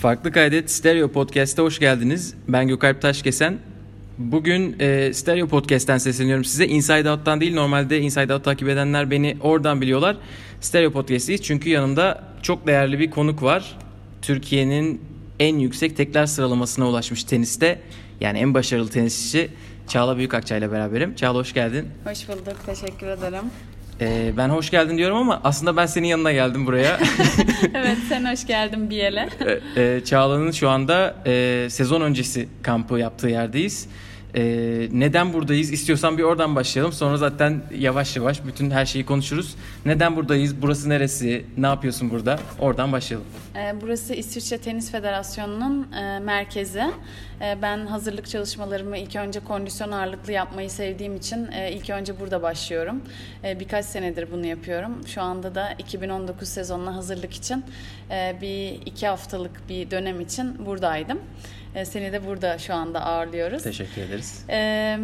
Farklı Kaydet Stereo Podcast'a hoş geldiniz. Ben Gökalp Taşkesen. Bugün e, Stereo Podcast'ten sesleniyorum size. Inside Out'tan değil, normalde Inside Out takip edenler beni oradan biliyorlar. Stereo Podcast'teyiz çünkü yanımda çok değerli bir konuk var. Türkiye'nin en yüksek tekler sıralamasına ulaşmış teniste. Yani en başarılı tenisçi Çağla Büyükakçay ile beraberim. Çağla hoş geldin. Hoş bulduk, teşekkür ederim. Ee, ben hoş geldin diyorum ama aslında ben senin yanına geldim buraya. evet, sen hoş geldin bir yere. Ee, e, Çağla'nın şu anda e, sezon öncesi kampı yaptığı yerdeyiz. E, neden buradayız? İstiyorsan bir oradan başlayalım. Sonra zaten yavaş yavaş bütün her şeyi konuşuruz. Neden buradayız? Burası neresi? Ne yapıyorsun burada? Oradan başlayalım. Ee, burası İsviçre Tenis Federasyonu'nun e, merkezi. E, ben hazırlık çalışmalarımı ilk önce kondisyon ağırlıklı yapmayı sevdiğim için e, ilk önce burada başlıyorum. E, birkaç senedir bunu yapıyorum. Şu anda da 2019 sezonuna hazırlık için bir iki haftalık bir dönem için buradaydım. E, seni de burada şu anda ağırlıyoruz. Teşekkür ederiz. Ee,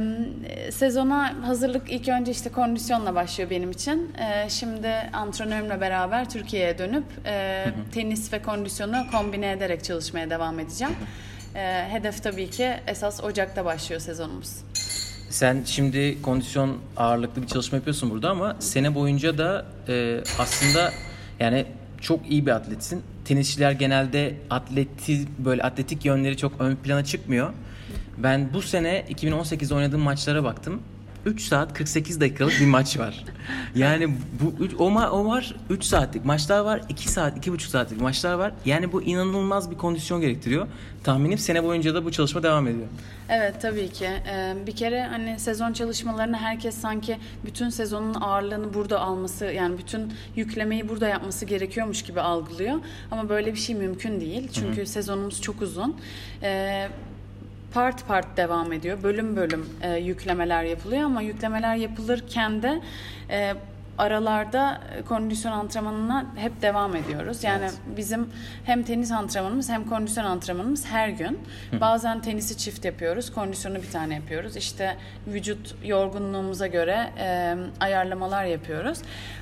sezona hazırlık ilk önce işte kondisyonla başlıyor benim için. Ee, şimdi antrenörümle beraber Türkiye'ye dönüp e, hı hı. tenis ve kondisyonu kombine ederek çalışmaya devam edeceğim. Ee, hedef tabii ki esas Ocak'ta başlıyor sezonumuz. Sen şimdi kondisyon ağırlıklı bir çalışma yapıyorsun burada ama sene boyunca da e, aslında yani çok iyi bir atletsin. Tenisçiler genelde atleti böyle atletik yönleri çok ön plana çıkmıyor. Ben bu sene 2018'de oynadığım maçlara baktım. 3 saat 48 dakikalık bir maç var. Yani bu üç, o, o var 3 saatlik maçlar var, 2 saat, 2,5 saatlik maçlar var. Yani bu inanılmaz bir kondisyon gerektiriyor. Tahminim sene boyunca da bu çalışma devam ediyor. Evet tabii ki. Ee, bir kere hani sezon çalışmalarını herkes sanki bütün sezonun ağırlığını burada alması yani bütün yüklemeyi burada yapması gerekiyormuş gibi algılıyor. Ama böyle bir şey mümkün değil. Çünkü Hı-hı. sezonumuz çok uzun. Ee, part part devam ediyor. Bölüm bölüm e, yüklemeler yapılıyor ama yüklemeler yapılırken de e, aralarda kondisyon antrenmanına hep devam ediyoruz. Yani evet. bizim hem tenis antrenmanımız hem kondisyon antrenmanımız her gün. Hı. Bazen tenisi çift yapıyoruz, kondisyonu bir tane yapıyoruz. İşte vücut yorgunluğumuza göre e, ayarlamalar yapıyoruz.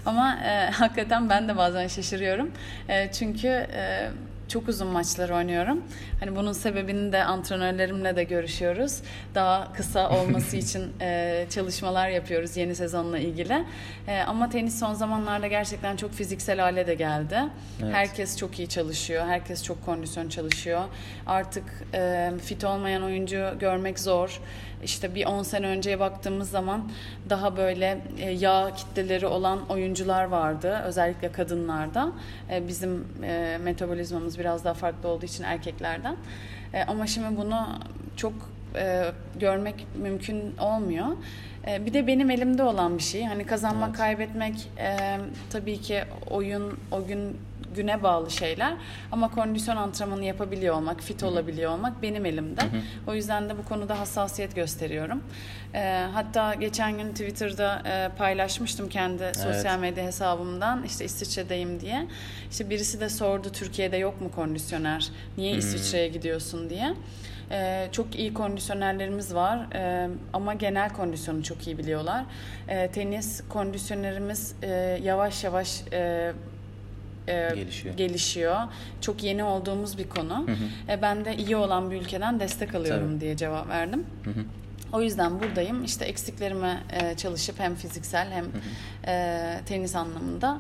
Ama e, hakikaten ben de bazen şaşırıyorum. E, çünkü e, çok uzun maçlar oynuyorum. Hani bunun sebebini de antrenörlerimle de görüşüyoruz. Daha kısa olması için e, çalışmalar yapıyoruz yeni sezonla ilgili. E, ama tenis son zamanlarda gerçekten çok fiziksel hale de geldi. Evet. Herkes çok iyi çalışıyor. Herkes çok kondisyon çalışıyor. Artık e, fit olmayan oyuncu görmek zor işte bir 10 sene önceye baktığımız zaman daha böyle e, yağ kitleleri olan oyuncular vardı. Özellikle kadınlarda. E, bizim e, metabolizmamız biraz daha farklı olduğu için erkeklerden. Ama şimdi bunu çok görmek mümkün olmuyor. Bir de benim elimde olan bir şey. Hani kazanmak, evet. kaybetmek tabii ki oyun o gün güne bağlı şeyler. Ama kondisyon antrenmanı yapabiliyor olmak, fit Hı-hı. olabiliyor olmak benim elimde. Hı-hı. O yüzden de bu konuda hassasiyet gösteriyorum. E, hatta geçen gün Twitter'da e, paylaşmıştım kendi evet. sosyal medya hesabımdan. İşte İsviçre'deyim diye. İşte birisi de sordu Türkiye'de yok mu kondisyoner? Niye Hı-hı. İsviçre'ye gidiyorsun diye. Ee, çok iyi kondisyonerlerimiz var ee, ama genel kondisyonu çok iyi biliyorlar. Ee, tenis kondisyonerimiz e, yavaş yavaş e, e, gelişiyor. gelişiyor. Çok yeni olduğumuz bir konu. Hı hı. E, ben de iyi olan bir ülkeden destek alıyorum Tabii. diye cevap verdim. Hı hı. O yüzden buradayım. İşte eksiklerime e, çalışıp hem fiziksel hem hı hı. E, tenis anlamında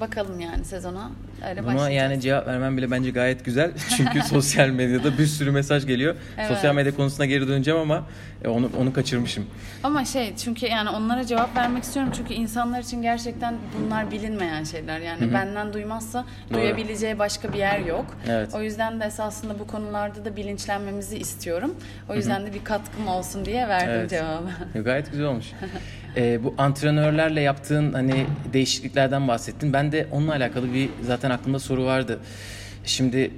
Bakalım yani sezona öyle Buna yani cevap vermem bile bence gayet güzel. Çünkü sosyal medyada bir sürü mesaj geliyor. Evet. Sosyal medya konusuna geri döneceğim ama e, onu onu kaçırmışım. Ama şey çünkü yani onlara cevap vermek istiyorum. Çünkü insanlar için gerçekten bunlar bilinmeyen şeyler. Yani Hı-hı. benden duymazsa Doğru. duyabileceği başka bir yer yok. Evet. O yüzden de esasında bu konularda da bilinçlenmemizi istiyorum. O yüzden Hı-hı. de bir katkım olsun diye verdim evet. cevabı. Gayet güzel olmuş. e, bu antrenörlerle yaptığın hani değişikliklerden bahsettin. Ben de onunla alakalı bir zaten aklımda soru vardı. Şimdi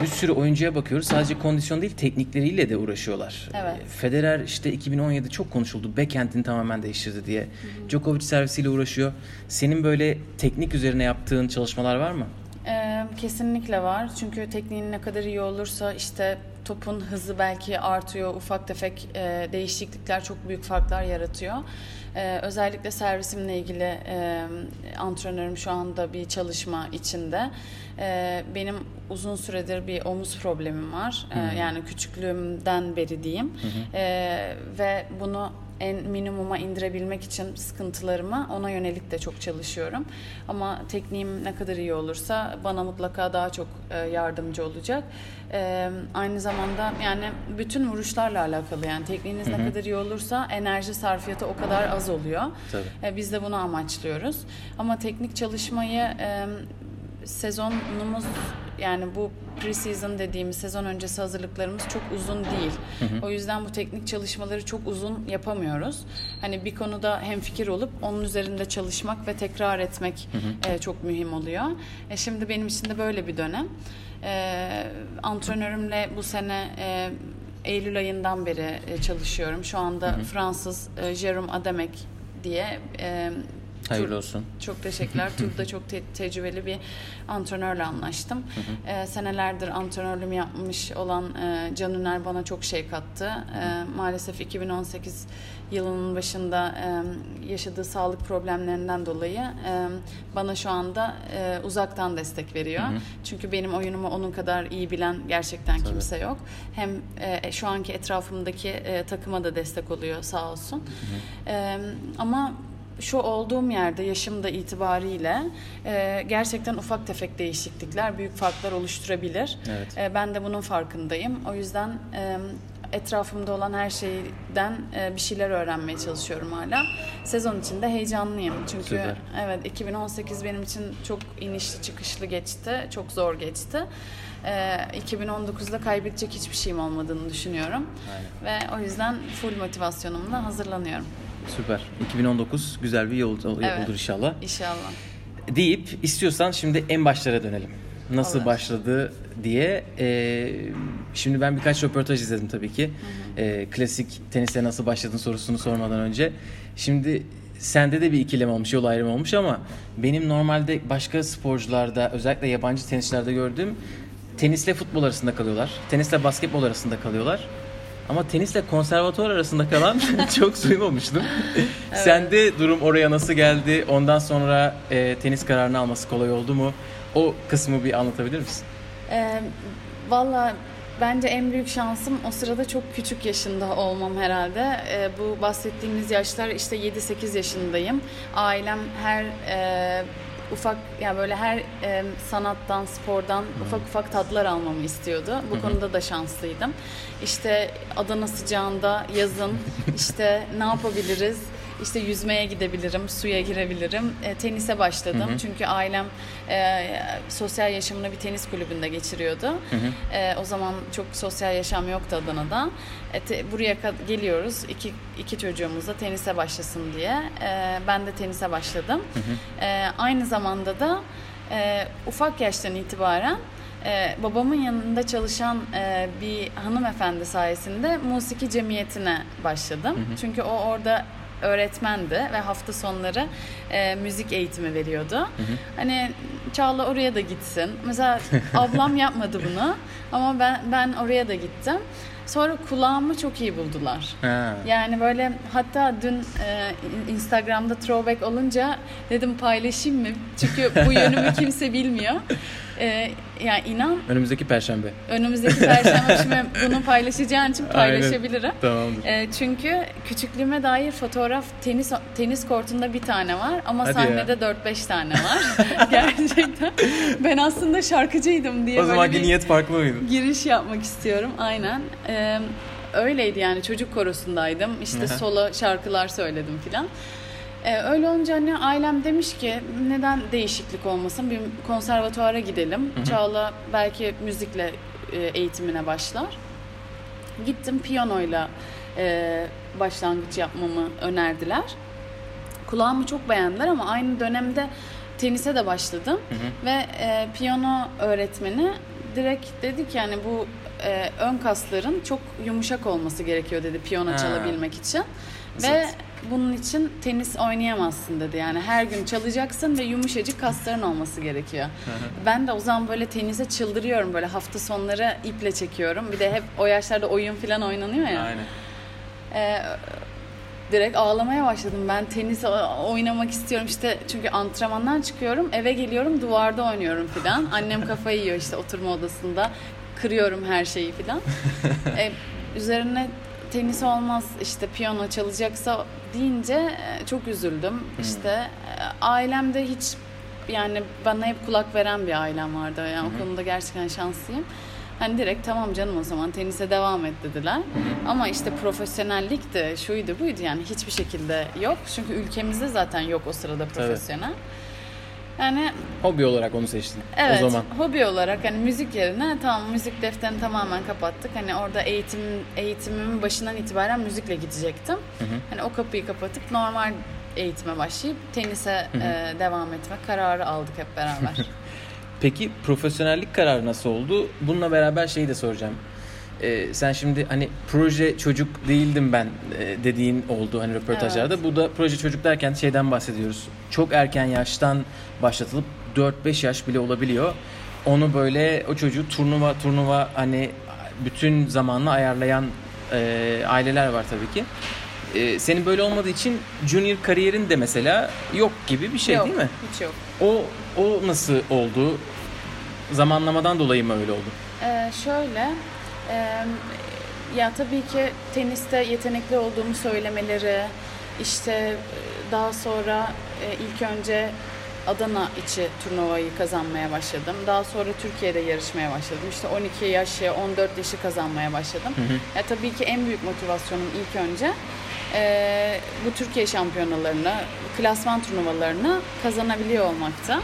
bir sürü oyuncuya bakıyoruz. Sadece kondisyon değil teknikleriyle de uğraşıyorlar. Evet. Federer işte 2017 çok konuşuldu. Backhand'ini tamamen değiştirdi diye. Hı hı. Djokovic servisiyle uğraşıyor. Senin böyle teknik üzerine yaptığın çalışmalar var mı? Ee, kesinlikle var. Çünkü tekniğin ne kadar iyi olursa işte topun hızı belki artıyor. Ufak tefek e, değişiklikler çok büyük farklar yaratıyor. E, özellikle servisimle ilgili e, antrenörüm şu anda bir çalışma içinde. E, benim uzun süredir bir omuz problemim var. E, yani küçüklüğümden beri diyeyim. E, ve bunu en minimuma indirebilmek için sıkıntılarımı ona yönelik de çok çalışıyorum. Ama tekniğim ne kadar iyi olursa bana mutlaka daha çok e, yardımcı olacak. E, aynı zamanda yani bütün vuruşlarla alakalı yani tekniğiniz ne kadar iyi olursa enerji sarfiyatı o kadar az oluyor. Tabii. E, Biz de bunu amaçlıyoruz. Ama teknik çalışmayı sezonumuz yani bu pre-season dediğimiz sezon öncesi hazırlıklarımız çok uzun değil. O yüzden bu teknik çalışmaları çok uzun yapamıyoruz. Hani bir konuda hemfikir olup onun üzerinde çalışmak ve tekrar etmek e, çok mühim oluyor. E, şimdi benim için de böyle bir dönem. E, antrenörümle bu sene e, Eylül ayından beri e, çalışıyorum. Şu anda Fransız e, Jérôme Ademek diye e, Hayırlı olsun. Çok teşekkürler. Turda çok te- tecrübeli bir antrenörle anlaştım. Ee, senelerdir antrenörlüğümü yapmış olan e, Can Üner bana çok şey kattı. Ee, maalesef 2018 yılının başında e, yaşadığı sağlık problemlerinden dolayı e, bana şu anda e, uzaktan destek veriyor. Çünkü benim oyunumu onun kadar iyi bilen gerçekten kimse yok. Hem e, şu anki etrafımdaki e, takıma da destek oluyor sağ olsun. E, ama şu olduğum yerde yaşım da itibariyle e, gerçekten ufak tefek değişiklikler büyük farklar oluşturabilir. Evet. E, ben de bunun farkındayım. O yüzden e, etrafımda olan her şeyden e, bir şeyler öğrenmeye çalışıyorum hala. Sezon içinde heyecanlıyım. Çünkü Süper. evet 2018 benim için çok inişli çıkışlı geçti. Çok zor geçti. E, 2019'da kaybedecek hiçbir şeyim olmadığını düşünüyorum. Ve o yüzden full motivasyonumla hazırlanıyorum. Süper. 2019 güzel bir yol yol Evet. olur inşallah. İnşallah. Deyip istiyorsan şimdi en başlara dönelim. Nasıl Olur. başladı diye. Ee, şimdi ben birkaç röportaj izledim tabii ki. Ee, klasik tenise nasıl başladın sorusunu sormadan önce. Şimdi sende de bir ikilem olmuş, yol ayrımı olmuş ama benim normalde başka sporcularda özellikle yabancı tenisçilerde gördüğüm tenisle futbol arasında kalıyorlar. Tenisle basketbol arasında kalıyorlar. Ama tenisle konservatuvar arasında kalan çok duymamıştım. Sende durum oraya nasıl geldi? Ondan sonra e, tenis kararını alması kolay oldu mu? O kısmı bir anlatabilir misin? Ee, Valla bence en büyük şansım o sırada çok küçük yaşında olmam herhalde. Ee, bu bahsettiğimiz yaşlar işte 7-8 yaşındayım. Ailem her e, ufak yani böyle her e, sanattan, spordan ufak ufak tatlar almamı istiyordu. Bu konuda da şanslıydım. İşte Adana sıcağında yazın işte ne yapabiliriz? İşte yüzmeye gidebilirim, suya girebilirim. E, tenise başladım çünkü ailem e, sosyal yaşamını bir tenis kulübünde geçiriyordu. E, o zaman çok sosyal yaşam yoktu Adana'da. E, te- buraya geliyoruz iki, iki çocuğumuz da tenise başlasın diye. E, ben de tenise başladım. E, aynı zamanda da e, ufak yaştan itibaren ee, babamın yanında çalışan e, bir hanımefendi sayesinde musiki cemiyetine başladım. Çünkü o orada öğretmendi ve hafta sonları e, müzik eğitimi veriyordu. Hani Çağla oraya da gitsin. Mesela ablam yapmadı bunu ama ben ben oraya da gittim. Sonra kulağımı çok iyi buldular. Ha. Yani böyle hatta dün e, Instagram'da throwback olunca dedim paylaşayım mı? Çünkü bu yönümü kimse bilmiyor. E, yani inan Önümüzdeki perşembe. önümüzdeki perşembe şimdi bunu paylaşacağın için paylaşabilirim. Tamamdır. E, çünkü küçüklüğüme dair fotoğraf tenis tenis kortunda bir tane var ama Hadi sahnede 4-5 tane var. Gerçekten. Ben aslında şarkıcıydım diye o zamanki böyle bir niyet farklı mıydı? giriş yapmak istiyorum. Aynen. Ee, öyleydi yani çocuk korosundaydım. İşte Aha. solo şarkılar söyledim filan. Ee, öyle olunca hani ailem demiş ki neden değişiklik olmasın bir konservatuara gidelim. Çağla belki müzikle e, eğitimine başlar. Gittim piyanoyla e, başlangıç yapmamı önerdiler. Kulağımı çok beğendiler ama aynı dönemde tenise de başladım ve e, piyano öğretmeni direkt dedi ki yani bu e, ön kasların çok yumuşak olması gerekiyor dedi piyano Ha. çalabilmek için ve bunun için tenis oynayamazsın dedi. Yani her gün çalacaksın ve yumuşacık kasların olması gerekiyor. ben de o zaman böyle tenise çıldırıyorum. Böyle hafta sonları iple çekiyorum. Bir de hep o yaşlarda oyun falan oynanıyor ya. Aynen. Ee, direkt ağlamaya başladım. Ben tenis oynamak istiyorum işte çünkü antrenmandan çıkıyorum eve geliyorum duvarda oynuyorum filan. Annem kafayı yiyor işte oturma odasında kırıyorum her şeyi filan. Ee, üzerine tenis olmaz işte piyano çalacaksa deyince e, çok üzüldüm. İşte e, ailemde hiç yani bana hep kulak veren bir ailem vardı. Yani o konuda gerçekten şanslıyım. Hani direkt tamam canım o zaman tenise devam et dediler. Ama işte profesyonellik de şuydu buydu yani hiçbir şekilde yok. Çünkü ülkemizde zaten yok o sırada profesyonel. Yani Hobi olarak onu seçtin evet o zaman. hobi olarak hani müzik yerine tamam müzik defterini tamamen kapattık. Hani orada eğitim eğitimimin başından itibaren müzikle gidecektim. Hani o kapıyı kapatıp normal eğitime başlayıp tenise e, devam etme kararı aldık hep beraber. Peki profesyonellik kararı nasıl oldu? Bununla beraber şeyi de soracağım. Ee, sen şimdi hani proje çocuk değildim ben e, dediğin oldu hani röportajlarda. Bu da proje çocuk derken şeyden bahsediyoruz. Çok erken yaştan başlatılıp 4-5 yaş bile olabiliyor. Onu böyle o çocuğu turnuva turnuva hani bütün zamanla ayarlayan e, aileler var tabii ki. E, senin böyle olmadığı için junior kariyerin de mesela yok gibi bir şey yok, değil mi? Hiç yok. O o nasıl oldu? Zamanlamadan dolayı mı öyle oldu? Ee, şöyle, e, ya tabii ki teniste yetenekli olduğumu söylemeleri, işte e, daha sonra e, ilk önce Adana içi turnuvayı kazanmaya başladım. Daha sonra Türkiye'de yarışmaya başladım. İşte 12 yaşı, 14 yaşı kazanmaya başladım. Ya tabii ki en büyük motivasyonum ilk önce e, bu Türkiye şampiyonalarını, klasman turnuvalarını kazanabiliyor olmakta.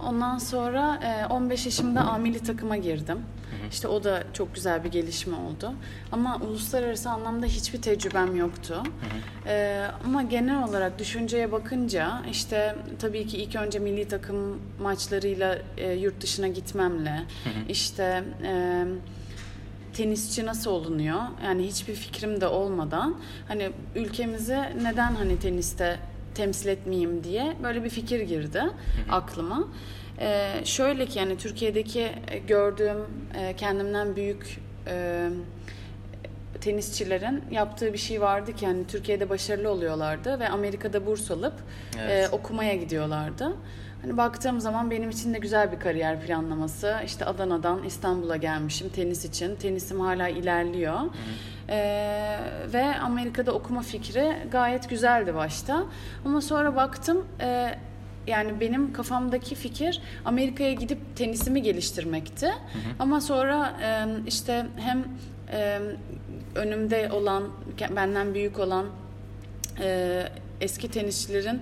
Ondan sonra e, 15 yaşımda A milli takıma girdim. İşte o da çok güzel bir gelişme oldu. Ama uluslararası anlamda hiçbir tecrübem yoktu. E, ama genel olarak düşünceye bakınca işte tabii ki ilk önce milli takım maçlarıyla e, yurt dışına gitmemle işte e, tenisçi nasıl olunuyor? Yani hiçbir fikrim de olmadan hani ülkemizi neden hani teniste temsil etmeyeyim diye böyle bir fikir girdi aklıma. Ee, şöyle ki yani Türkiye'deki e, gördüğüm e, kendimden büyük e, tenisçilerin yaptığı bir şey vardı ki yani Türkiye'de başarılı oluyorlardı ve Amerika'da burs alıp Evet. e, okumaya gidiyorlardı. Hani baktığım zaman benim için de güzel bir kariyer planlaması. İşte Adana'dan İstanbul'a gelmişim tenis için. Tenisim hala ilerliyor. Ee, ve Amerika'da okuma fikri gayet güzeldi başta. Ama sonra baktım e, yani benim kafamdaki fikir Amerika'ya gidip tenisimi geliştirmekti. Ama sonra e, işte hem e, önümde olan, benden büyük olan e, eski tenisçilerin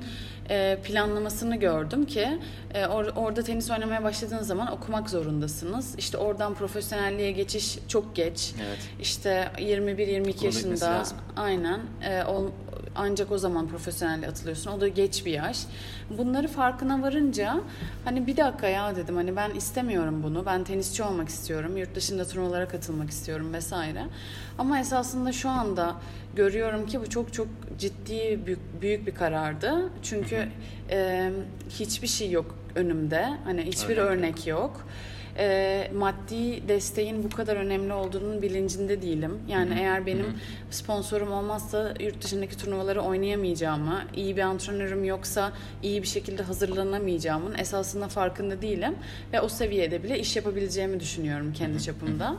e, planlamasını gördüm ki e, or- orada tenis oynamaya başladığınız zaman okumak zorundasınız. İşte oradan profesyonelliğe geçiş çok geç. Evet. İşte 21-22 bitmesi yaşında aynen e, ol- ancak o zaman profesyonelliğe atılıyorsun. O da geç bir yaş. Bunları farkına varınca hani bir dakika ya dedim hani ben istemiyorum bunu. Ben tenisçi olmak istiyorum. Yurt dışında turnuvalara katılmak istiyorum vesaire. Ama esasında şu anda görüyorum ki bu çok çok ciddi büyük, büyük bir karardı. Çünkü e, hiçbir şey yok önümde. Hani hiçbir Örnek yok. örnek yok. E, maddi desteğin bu kadar önemli olduğunun bilincinde değilim. Yani eğer benim sponsorum olmazsa yurt dışındaki turnuvaları oynayamayacağımı, iyi bir antrenörüm yoksa iyi bir şekilde hazırlanamayacağımın esasında farkında değilim. Ve o seviyede bile iş yapabileceğimi düşünüyorum kendi çapımda.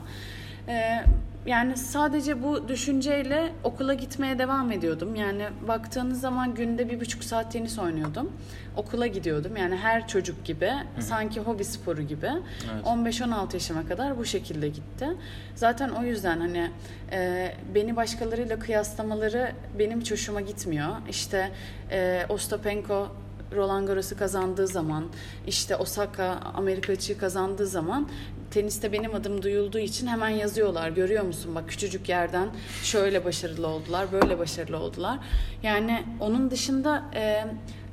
Ee, yani sadece bu düşünceyle okula gitmeye devam ediyordum. Yani baktığınız zaman günde bir buçuk saat tenis oynuyordum. Okula gidiyordum. Yani her çocuk gibi, sanki hobi sporu gibi. Evet. 15-16 yaşıma kadar bu şekilde gitti. Zaten o yüzden hani e, beni başkalarıyla kıyaslamaları benim hiç hoşuma gitmiyor. İşte e, Ostapenko Roland Garros'u kazandığı zaman, işte Osaka Amerika açığı kazandığı zaman teniste benim adım duyulduğu için hemen yazıyorlar. Görüyor musun bak küçücük yerden şöyle başarılı oldular, böyle başarılı oldular. Yani onun dışında e,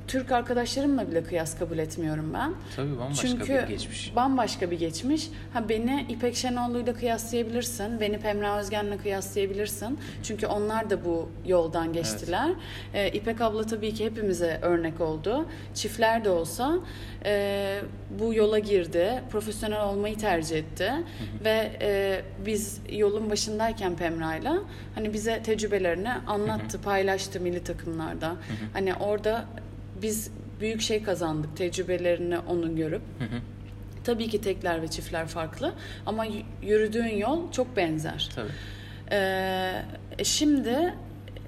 Türk arkadaşlarımla bile kıyas kabul etmiyorum ben. Tabii bambaşka Çünkü bir geçmiş. bambaşka bir geçmiş. Ha beni İpek Şenollu'yla kıyaslayabilirsin. Beni Pemra Özgen'le kıyaslayabilirsin. Çünkü onlar da bu yoldan geçtiler. Ee, İpek abla tabii ki hepimize örnek oldu. Çiftler de olsa e, bu yola girdi. Profesyonel olmayı tercih etti. Ve e, biz yolun başındayken Pemra'yla hani bize tecrübelerini anlattı, paylaştı milli takımlarda. Hani orada biz büyük şey kazandık tecrübelerini onun görüp. Tabii ki tekler ve çiftler farklı ama yürüdüğün yol çok benzer. Tabii. Ee, şimdi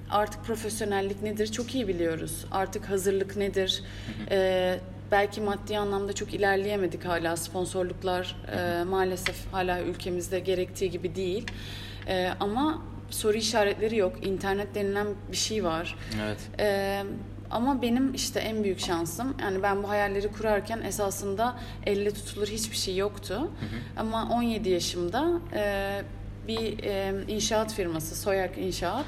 artık profesyonellik nedir çok iyi biliyoruz. Artık hazırlık nedir? Ee, belki maddi anlamda çok ilerleyemedik hala. Sponsorluklar e, maalesef hala ülkemizde gerektiği gibi değil. Ee, ama soru işaretleri yok. İnternet denilen bir şey var. Evet. Ee, ama benim işte en büyük şansım yani ben bu hayalleri kurarken esasında elle tutulur hiçbir şey yoktu. Ama 17 yaşımda e, bir e, inşaat firması Soyak İnşaat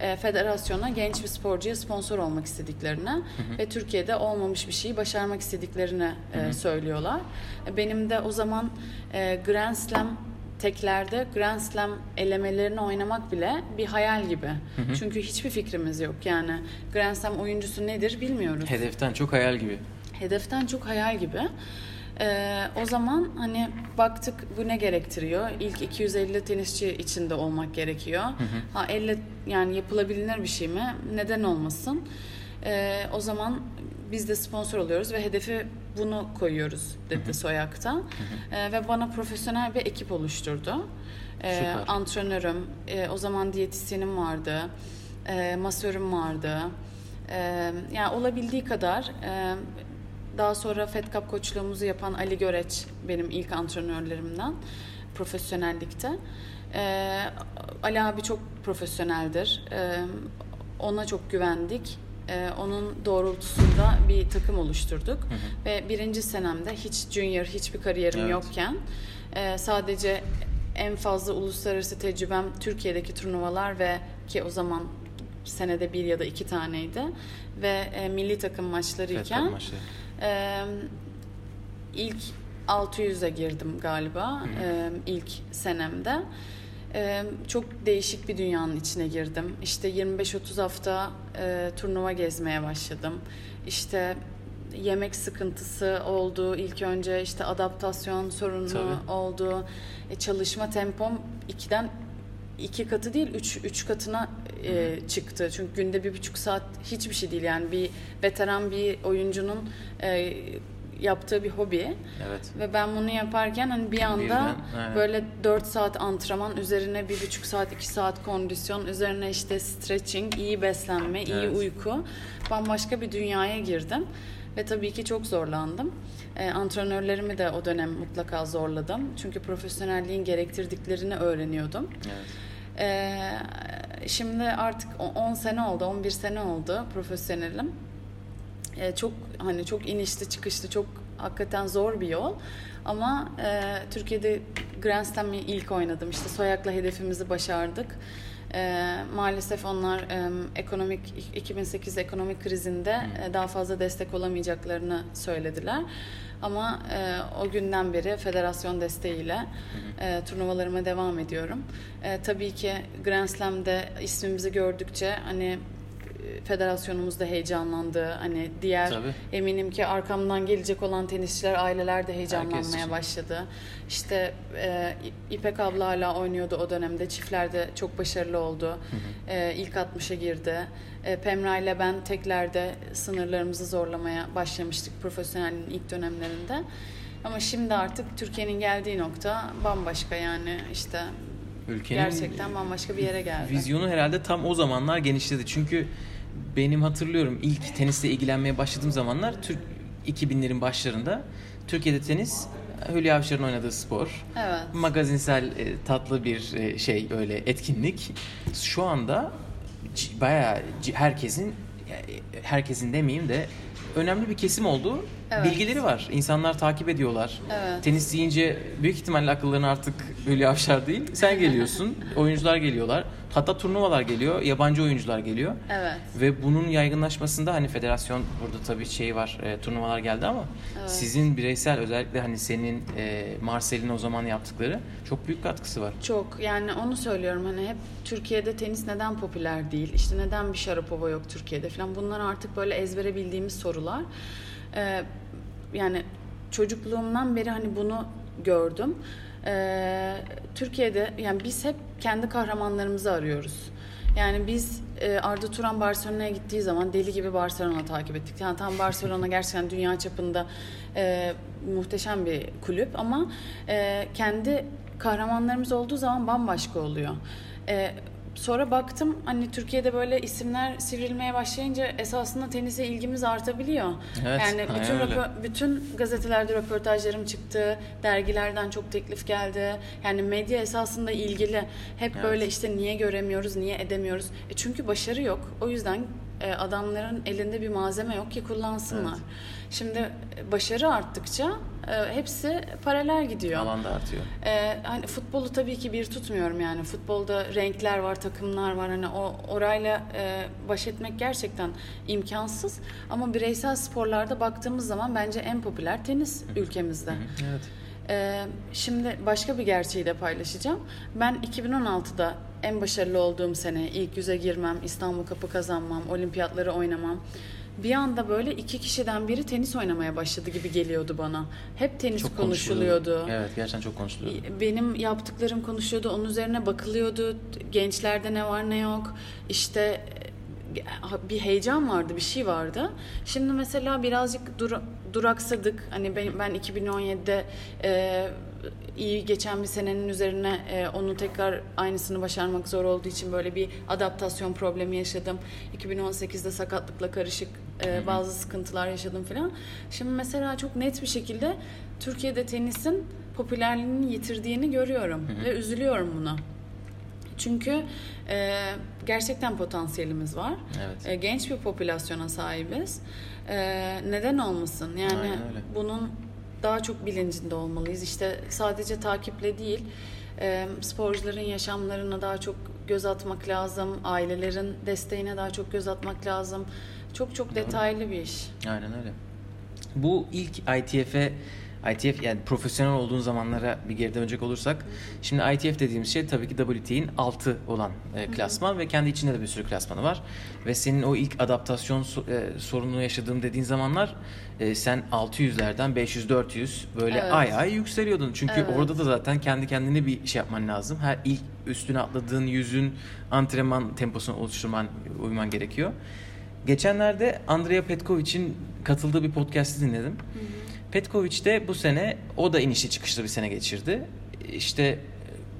e, federasyona genç bir sporcuya sponsor olmak istediklerini ve Türkiye'de olmamış bir şeyi başarmak istediklerini e, söylüyorlar. E, Benim de o zaman e, Grand Slam teklerde Grand Slam elemelerini oynamak bile bir hayal gibi. Çünkü hiçbir fikrimiz yok. Yani Grand Slam oyuncusu nedir bilmiyoruz. Hedeften çok hayal gibi. Hedeften çok hayal gibi. Ee, o zaman hani baktık bu ne gerektiriyor? İlk 250 tenisçi içinde olmak gerekiyor. Ha elle yani yapılabilir bir şey mi? Neden olmasın? Ee, o zaman biz de sponsor oluyoruz ve hedefi bunu koyuyoruz dedi Soyak'ta. Ee, ve bana profesyonel bir ekip oluşturdu. Ee, Süper. antrenörüm, e, o zaman diyetisyenim vardı, e, masörüm vardı. E, yani olabildiği kadar e, daha sonra Fed Cup koçluğumuzu yapan Ali Göreç benim ilk antrenörlerimden profesyonellikte. E, Ali abi çok profesyoneldir. E, ona çok güvendik. E, onun doğrultusunda bir takım oluşturduk. Ve birinci senemde hiç junior, hiçbir kariyerim Evet. yokken e, sadece en fazla uluslararası tecrübem Türkiye'deki turnuvalar ve ki o zaman senede bir ya da iki taneydi ve e, milli takım maçlarıyken maçları. ee, ilk 600'e girdim galiba ee, ilk senemde. Çok değişik bir dünyanın içine girdim. İşte 25-30 hafta e, turnuva gezmeye başladım. İşte yemek sıkıntısı oldu ilk önce işte adaptasyon sorunu Tabii. oldu. E, çalışma tempom ikiden iki katı değil üç, üç katına e, çıktı. Çünkü günde bir buçuk saat hiçbir şey değil yani bir veteran bir oyuncunun e, yaptığı bir hobi. Evet. Ve ben bunu yaparken hani bir anda Birden, aynen. böyle 4 saat antrenman üzerine bir buçuk saat iki saat kondisyon üzerine işte stretching, iyi beslenme, iyi Evet. uyku bambaşka bir dünyaya girdim. Ve tabii ki çok zorlandım. Ee, antrenörlerimi de o dönem mutlaka zorladım. Çünkü profesyonelliğin gerektirdiklerini öğreniyordum. Evet. Ee, şimdi artık o- 10 sene oldu, 11 sene oldu profesyonelim. Ee, çok hani çok inişli çıkışlı, çok hakikaten zor bir yol. Ama e, Türkiye'de Grand Slam'i ilk oynadım. İşte Soyak'la hedefimizi başardık. E, maalesef onlar e, ekonomik 2008 ekonomik krizinde e, daha fazla destek olamayacaklarını söylediler. Ama e, o günden beri federasyon desteğiyle e, turnuvalarıma devam ediyorum. E, tabii ki Grand Slam'de ismimizi gördükçe hani e, federasyonumuz da heyecanlandı. Hani diğer Tabii. eminim ki arkamdan gelecek olan tenisçiler aileler de heyecanlanmaya başladı. İşte e, İpek abla hala oynuyordu o dönemde. Çiftlerde çok başarılı oldu. E, ilk 60'a girdi. E, Pemra ile ben teklerde sınırlarımızı zorlamaya başlamıştık profesyonelliğin ilk dönemlerinde. Ama şimdi artık Türkiye'nin geldiği nokta bambaşka yani işte Ülkenin gerçekten bambaşka bir yere geldi. Vizyonu herhalde tam o zamanlar genişledi. Çünkü benim hatırlıyorum ilk tenisle ilgilenmeye başladığım zamanlar Türk 2000'lerin başlarında Türkiye'de tenis Hülya Avşar'ın oynadığı spor. Evet. Magazinsel e, tatlı bir e, şey öyle etkinlik. Şu anda bayağı herkesin e, herkesin demeyeyim de önemli bir kesim oldu Evet. bilgileri var. İnsanlar takip ediyorlar. Evet. Tenis deyince büyük ihtimalle akıllarına artık Hülya Avşar değil. Sen geliyorsun, oyuncular geliyorlar. Hatta turnuvalar geliyor, yabancı oyuncular geliyor. Evet. Ve bunun yaygınlaşmasında hani federasyon burada tabii şey var, e, turnuvalar geldi ama Evet. sizin bireysel özellikle hani senin e, Marcel'in o zaman yaptıkları çok büyük katkısı var. Çok yani onu söylüyorum hani hep Türkiye'de tenis neden popüler değil işte neden bir Sharapova yok Türkiye'de falan bunlar artık böyle ezbere bildiğimiz sorular Ee, yani çocukluğumdan beri hani bunu gördüm Ee, Türkiye'de yani biz hep kendi kahramanlarımızı arıyoruz yani biz e, Arda Turan Barcelona'ya gittiği zaman deli gibi Barcelona takip ettik. Yani tam Barcelona gerçekten dünya çapında e, muhteşem bir kulüp ama e, kendi kahramanlarımız olduğu zaman bambaşka oluyor. E, sonra baktım hani Türkiye'de böyle isimler sivrilmeye başlayınca esasında tenise ilgimiz artabiliyor. Evet, yani bütün röpo- bütün gazetelerde röportajlarım çıktı, dergilerden çok teklif geldi. Yani medya esasında ilgili. Hep Evet. böyle işte niye göremiyoruz, niye edemiyoruz? E çünkü başarı yok. O yüzden e, adamların elinde bir malzeme yok ki kullansınlar. Evet. Şimdi e, başarı arttıkça e, hepsi paralel gidiyor. Alanda artıyor. Ee, hani futbolu tabii ki bir tutmuyorum yani futbolda renkler var takımlar var hani o orayla e, baş etmek gerçekten imkansız ama bireysel sporlarda baktığımız zaman bence en popüler tenis ülkemizde. Evet. Ee, şimdi başka bir gerçeği de paylaşacağım. Ben 2016'da en başarılı olduğum sene ilk yüze girmem, İstanbul Kapı kazanmam, olimpiyatları oynamam. Bir anda böyle iki kişiden biri tenis oynamaya başladı gibi geliyordu bana. Hep tenis Çok konuşuluyordu. Evet, gerçekten çok konuşuluyordu. Benim yaptıklarım konuşuyordu, onun üzerine bakılıyordu. Gençlerde ne var ne yok. İşte e, bir heyecan vardı, bir şey vardı. Şimdi mesela birazcık dur- duraksadık. Hani ben, ben 2017'de e, iyi geçen bir senenin üzerine e, onu tekrar aynısını başarmak zor olduğu için böyle bir adaptasyon problemi yaşadım. 2018'de sakatlıkla karışık e, bazı sıkıntılar yaşadım falan. Şimdi mesela çok net bir şekilde Türkiye'de tenisin popülerliğini yitirdiğini görüyorum ve üzülüyorum buna. Çünkü e, gerçekten potansiyelimiz var. Evet. E, genç bir popülasyona sahibiz. E, neden olmasın? Yani bunun daha çok bilincinde olmalıyız. İşte sadece takiple değil, e, sporcuların yaşamlarına daha çok göz atmak lazım. Ailelerin desteğine daha çok göz atmak lazım. Çok çok detaylı bir iş. Aynen öyle. Bu ilk ITF'e ITF yani profesyonel olduğun zamanlara bir geri dönecek olursak şimdi ITF dediğimiz şey tabii ki WT'nin altı olan e, klasman ve kendi içinde de bir sürü klasmanı var ve senin o ilk adaptasyon so- e, sorununu yaşadığın dediğin zamanlar e, sen 600'lerden 500 400 böyle Evet. ay ay yükseliyordun. Çünkü Evet. orada da zaten kendi kendine bir şey yapman lazım. Her ilk üstüne atladığın yüzün antrenman temposunu oluşturman uyman gerekiyor. Geçenlerde Andrea Petkovic'in katıldığı bir podcast'i dinledim. Petkovic de bu sene o da inişli çıkışlı bir sene geçirdi. İşte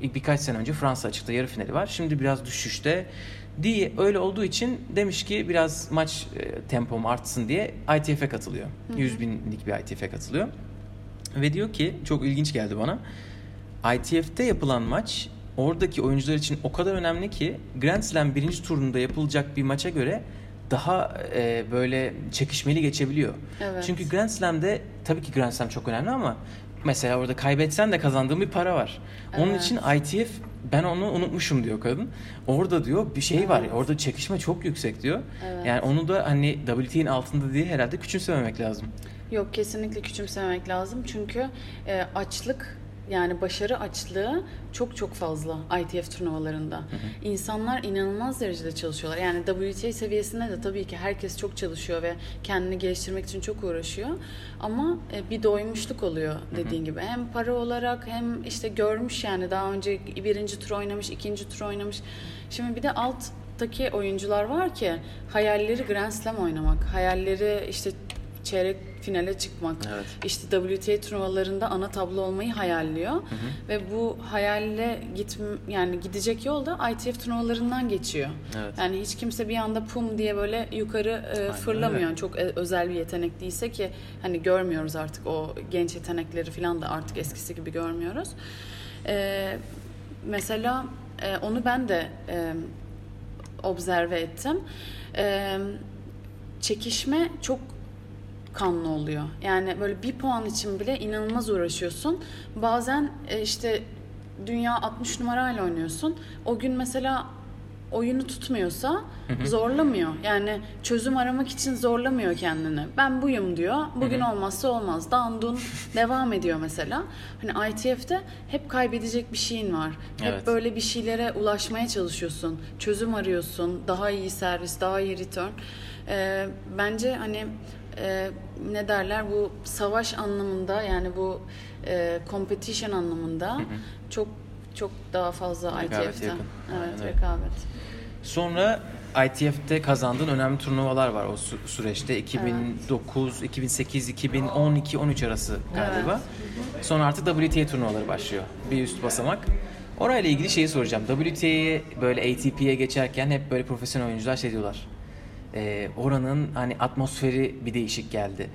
e, birkaç sene önce Fransa açıkta yarı finali var. Şimdi biraz düşüşte diye öyle olduğu için demiş ki biraz maç e, tempom artsın diye ITF'e katılıyor. 100 binlik bir ITF'e katılıyor. Ve diyor ki çok ilginç geldi bana. ITF'te yapılan maç oradaki oyuncular için o kadar önemli ki Grand Slam birinci turunda yapılacak bir maça göre daha e, böyle çekişmeli geçebiliyor. Evet. Çünkü Grand Slam'de tabii ki Grand Slam çok önemli ama mesela orada kaybetsen de kazandığın bir para var. Onun Evet. için ITF ben onu unutmuşum diyor kadın. Orada diyor bir şey var. Orada çekişme çok yüksek diyor. Evet. Yani onu da hani WT'nin altında diye herhalde küçümsememek lazım. Yok kesinlikle küçümsememek lazım çünkü e, açlık yani başarı açlığı çok çok fazla ITF turnuvalarında. İnsanlar inanılmaz derecede çalışıyorlar. Yani WTA seviyesinde de tabii ki herkes çok çalışıyor ve kendini geliştirmek için çok uğraşıyor. Ama e, bir doymuşluk oluyor dediğin gibi. Hem para olarak hem işte görmüş yani daha önce birinci tur oynamış, ikinci tur oynamış. Şimdi bir de alttaki oyuncular var ki hayalleri Grand Slam oynamak, hayalleri işte çeyrek finale çıkmak. Evet. İşte WTA turnuvalarında ana tablo olmayı hayalliyor ve bu hayalle git yani gidecek yol da ITF turnuvalarından geçiyor. Evet. Yani hiç kimse bir anda pum diye böyle yukarı e, fırlamıyor. öyle. Çok e, özel bir yetenek değilse ki hani görmüyoruz artık o genç yetenekleri falan da artık eskisi gibi görmüyoruz. E, mesela e, onu ben de e, observe ettim. E, çekişme çok kanlı oluyor. Yani böyle bir puan için bile inanılmaz uğraşıyorsun. Bazen e, işte dünya 60 numarayla oynuyorsun. O gün mesela oyunu tutmuyorsa zorlamıyor. Yani çözüm aramak için zorlamıyor kendini. Ben buyum diyor. Bugün olmazsa olmaz. Dandun devam ediyor mesela. Hani ITF'de hep kaybedecek bir şeyin var. Hep Evet. böyle bir şeylere ulaşmaya çalışıyorsun. Çözüm arıyorsun. Daha iyi servis, daha iyi return. Ee, bence hani e, ne derler bu savaş anlamında yani bu e, competition anlamında çok çok daha fazla yakın. Evet, öyle. rekabet. Sonra ITF'te kazandığın önemli turnuvalar var o sü- süreçte. 2009, 2008, 2012, 13 arası galiba. Sonra artık WTA turnuvaları başlıyor. Bir üst basamak. Orayla ilgili şeyi soracağım. WTA'ye böyle ATP'ye geçerken hep böyle profesyonel oyuncular şey diyorlar. Ee, oranın hani atmosferi bir değişik geldi.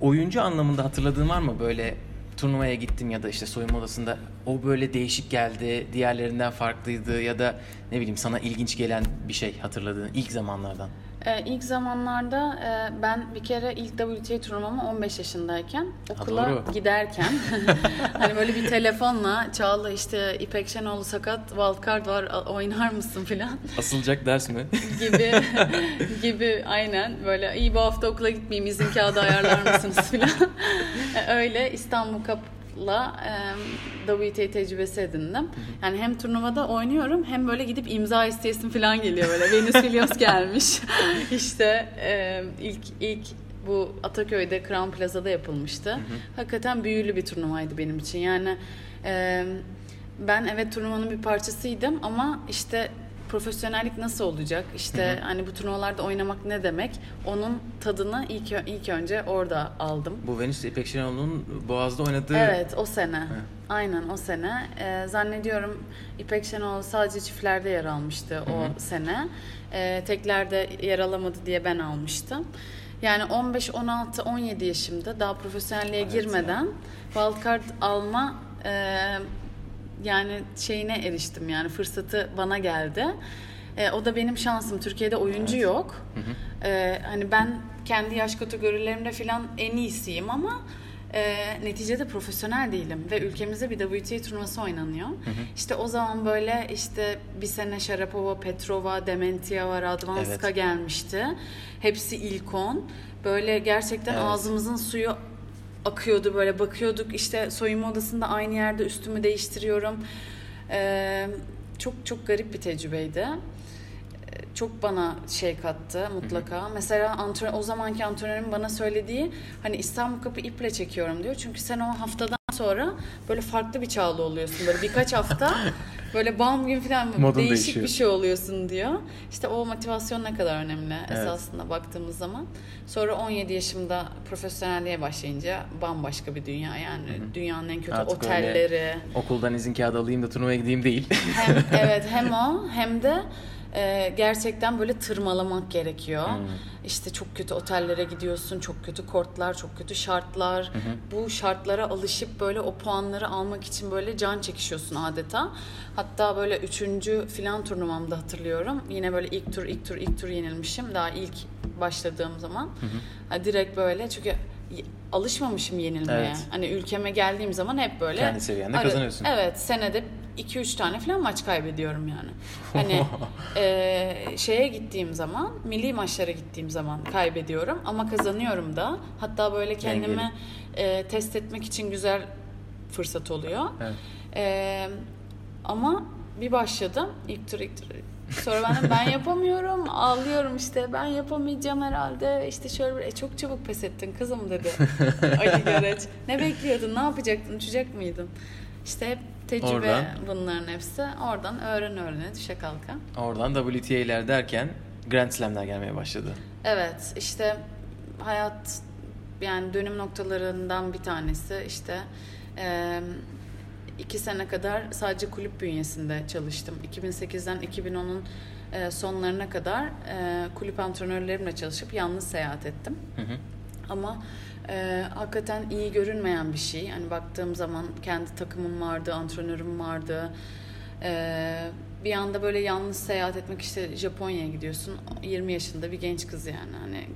Oyuncu anlamında hatırladığın var mı böyle turnuvaya gittim ya da işte soyunma odasında o böyle değişik geldi, diğerlerinden farklıydı ya da ne bileyim sana ilginç gelen bir şey hatırladığın ilk zamanlardan. Ee, ilk zamanlarda e, ben bir kere ilk WTA turnuvamı 15 yaşındayken okula doğru. giderken hani böyle bir telefonla Çağla işte İpek Şenoğlu sakat wildcard var oynar mısın filan Asılacak ders mi? gibi gibi aynen böyle iyi bu hafta okula gitmeyeyim izin kağıdı ayarlar mısınız filan öyle İstanbul Cup'la e, WTA tecrübesi edindim. Yani hem turnuvada oynuyorum hem böyle gidip imza isteyesim falan geliyor böyle. Venus Williams gelmiş. işte e, ilk ilk bu Ataköy'de Crown Plaza'da yapılmıştı. Hakikaten büyülü bir turnuvaydı benim için. Yani e, ben evet turnuvanın bir parçasıydım ama işte profesyonellik nasıl olacak? İşte hani bu turnuvalarda oynamak ne demek? Onun tadını ilk ilk önce orada aldım. Bu Venüs İpek Şenol'un Boğaz'da oynadığı Evet o sene. Aynen o sene. Ee, zannediyorum İpek Şenol sadece çiftlerde yer almıştı o sene. Ee, teklerde yer alamadı diye ben almıştım. Yani 15, 16, 17 yaşımda daha profesyonelliğe Evet girmeden wildcard alma e, yani şeyine eriştim yani fırsatı bana geldi. E, o da benim şansım. Türkiye'de oyuncu yok. E, hani ben kendi yaş kategorilerimde falan en iyisiyim ama e, neticede profesyonel değilim ve ülkemizde bir WTA turnuvası oynanıyor. İşte o zaman böyle işte bir sene Sharapova, Petrova, Dementieva, Radvanska Evet. gelmişti. Hepsi ilk on. Böyle gerçekten Evet. ağzımızın suyu akıyordu böyle bakıyorduk işte soyunma odasında aynı yerde üstümü değiştiriyorum. Ee, çok çok garip bir tecrübeydi. Çok bana şey kattı mutlaka. Mesela antrenör, o zamanki antrenörüm bana söylediği hani İstanbul Kapı iple çekiyorum diyor. Çünkü sen o haftadan sonra böyle farklı bir çağlı oluyorsun. Böyle birkaç hafta böyle bam gün falan Modun değişik değişiyor. bir şey oluyorsun diyor. İşte o motivasyon ne kadar önemli Evet. esasında baktığımız zaman. Sonra 17 yaşımda profesyonelliğe başlayınca bambaşka bir dünya yani. Dünyanın en kötü Artık otelleri. okuldan izin kağıdı alayım da turnuvaya gideyim değil. Hem evet hem o hem de e, gerçekten böyle tırmalamak gerekiyor. İşte çok kötü otellere gidiyorsun, çok kötü kortlar, çok kötü şartlar. Bu şartlara alışıp böyle o puanları almak için böyle can çekişiyorsun adeta. Hatta böyle üçüncü filan turnuvamda hatırlıyorum. Yine böyle ilk tur, ilk tur, ilk tur yenilmişim. Daha ilk başladığım zaman. Ha, direkt böyle çünkü alışmamışım yenilmeye. Evet. Hani ülkeme geldiğim zaman hep böyle Kendi seviyende kazanıyorsun. Evet senede 2-3 tane falan maç kaybediyorum yani. Hani e, şeye gittiğim zaman, milli maçlara gittiğim zaman kaybediyorum ama kazanıyorum da. Hatta böyle kendimi e, test etmek için güzel fırsat oluyor. Evet. E, ama bir başladım ilk tur ilk tur. Sonra ben de ben yapamıyorum, ağlıyorum işte ben yapamayacağım herhalde. İşte şöyle bir, "E, çok çabuk pes ettin kızım dedi Ali Göreç. Ne bekliyordun, ne yapacaktın, uçacak mıydın? İşte hep tecrübe Oradan. bunların hepsi. Oradan öğren öğrene düşe kalka. Oradan WTA'ler derken Grand Slam'ler gelmeye başladı. Evet işte hayat yani dönüm noktalarından bir tanesi işte e, iki sene kadar sadece kulüp bünyesinde çalıştım. 2008'den 2010'un e, sonlarına kadar e, kulüp antrenörlerimle çalışıp yalnız seyahat ettim. Hı hı. Ama e, hakikaten iyi görünmeyen bir şey. Hani baktığım zaman kendi takımım vardı, antrenörüm vardı. E, bir anda böyle yalnız seyahat etmek işte Japonya'ya gidiyorsun. 20 yaşında bir genç kız yani hani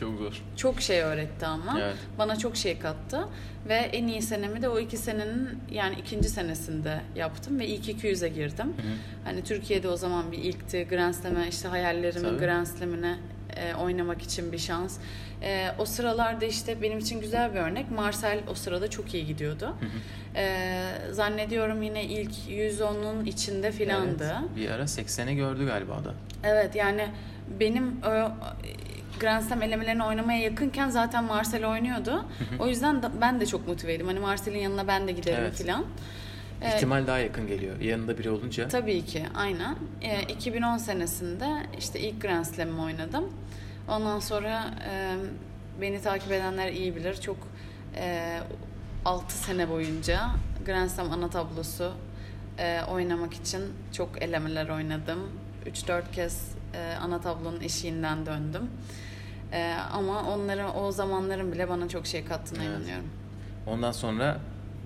Çok zor. Çok şey öğretti ama. Evet. Bana çok şey kattı. Ve en iyi senemi de o iki senenin yani ikinci senesinde yaptım ve ilk 200'e girdim. Hı hı. Hani Türkiye'de o zaman bir ilkti. Grand Slam'e işte hayallerimin Tabii. Grand Slam'ine e, oynamak için bir şans. E, o sıralarda işte benim için güzel bir örnek. Marcel o sırada çok iyi gidiyordu. Hı hı. E, zannediyorum yine ilk 110'un içinde filandı. Evet, bir ara 80'e gördü galiba da. Evet yani benim o Grand Slam elemelerine oynamaya yakınken zaten Marcel oynuyordu. O yüzden da, ben de çok motiveydim. Hani Marcel'in yanına ben de giderim Evet. filan. Ee, İhtimal daha yakın geliyor. Yanında biri olunca. Tabii ki aynen. Ee, 2010 senesinde işte ilk Grand Slam'ımı oynadım. Ondan sonra e, beni takip edenler iyi bilir. Çok e, 6 sene boyunca Grand Slam ana tablosu e, oynamak için çok elemeler oynadım. 3-4 kez e, ana tablonun eşiğinden döndüm. E, ama onların o zamanların bile bana çok şey kattığına Evet. inanıyorum. Ondan sonra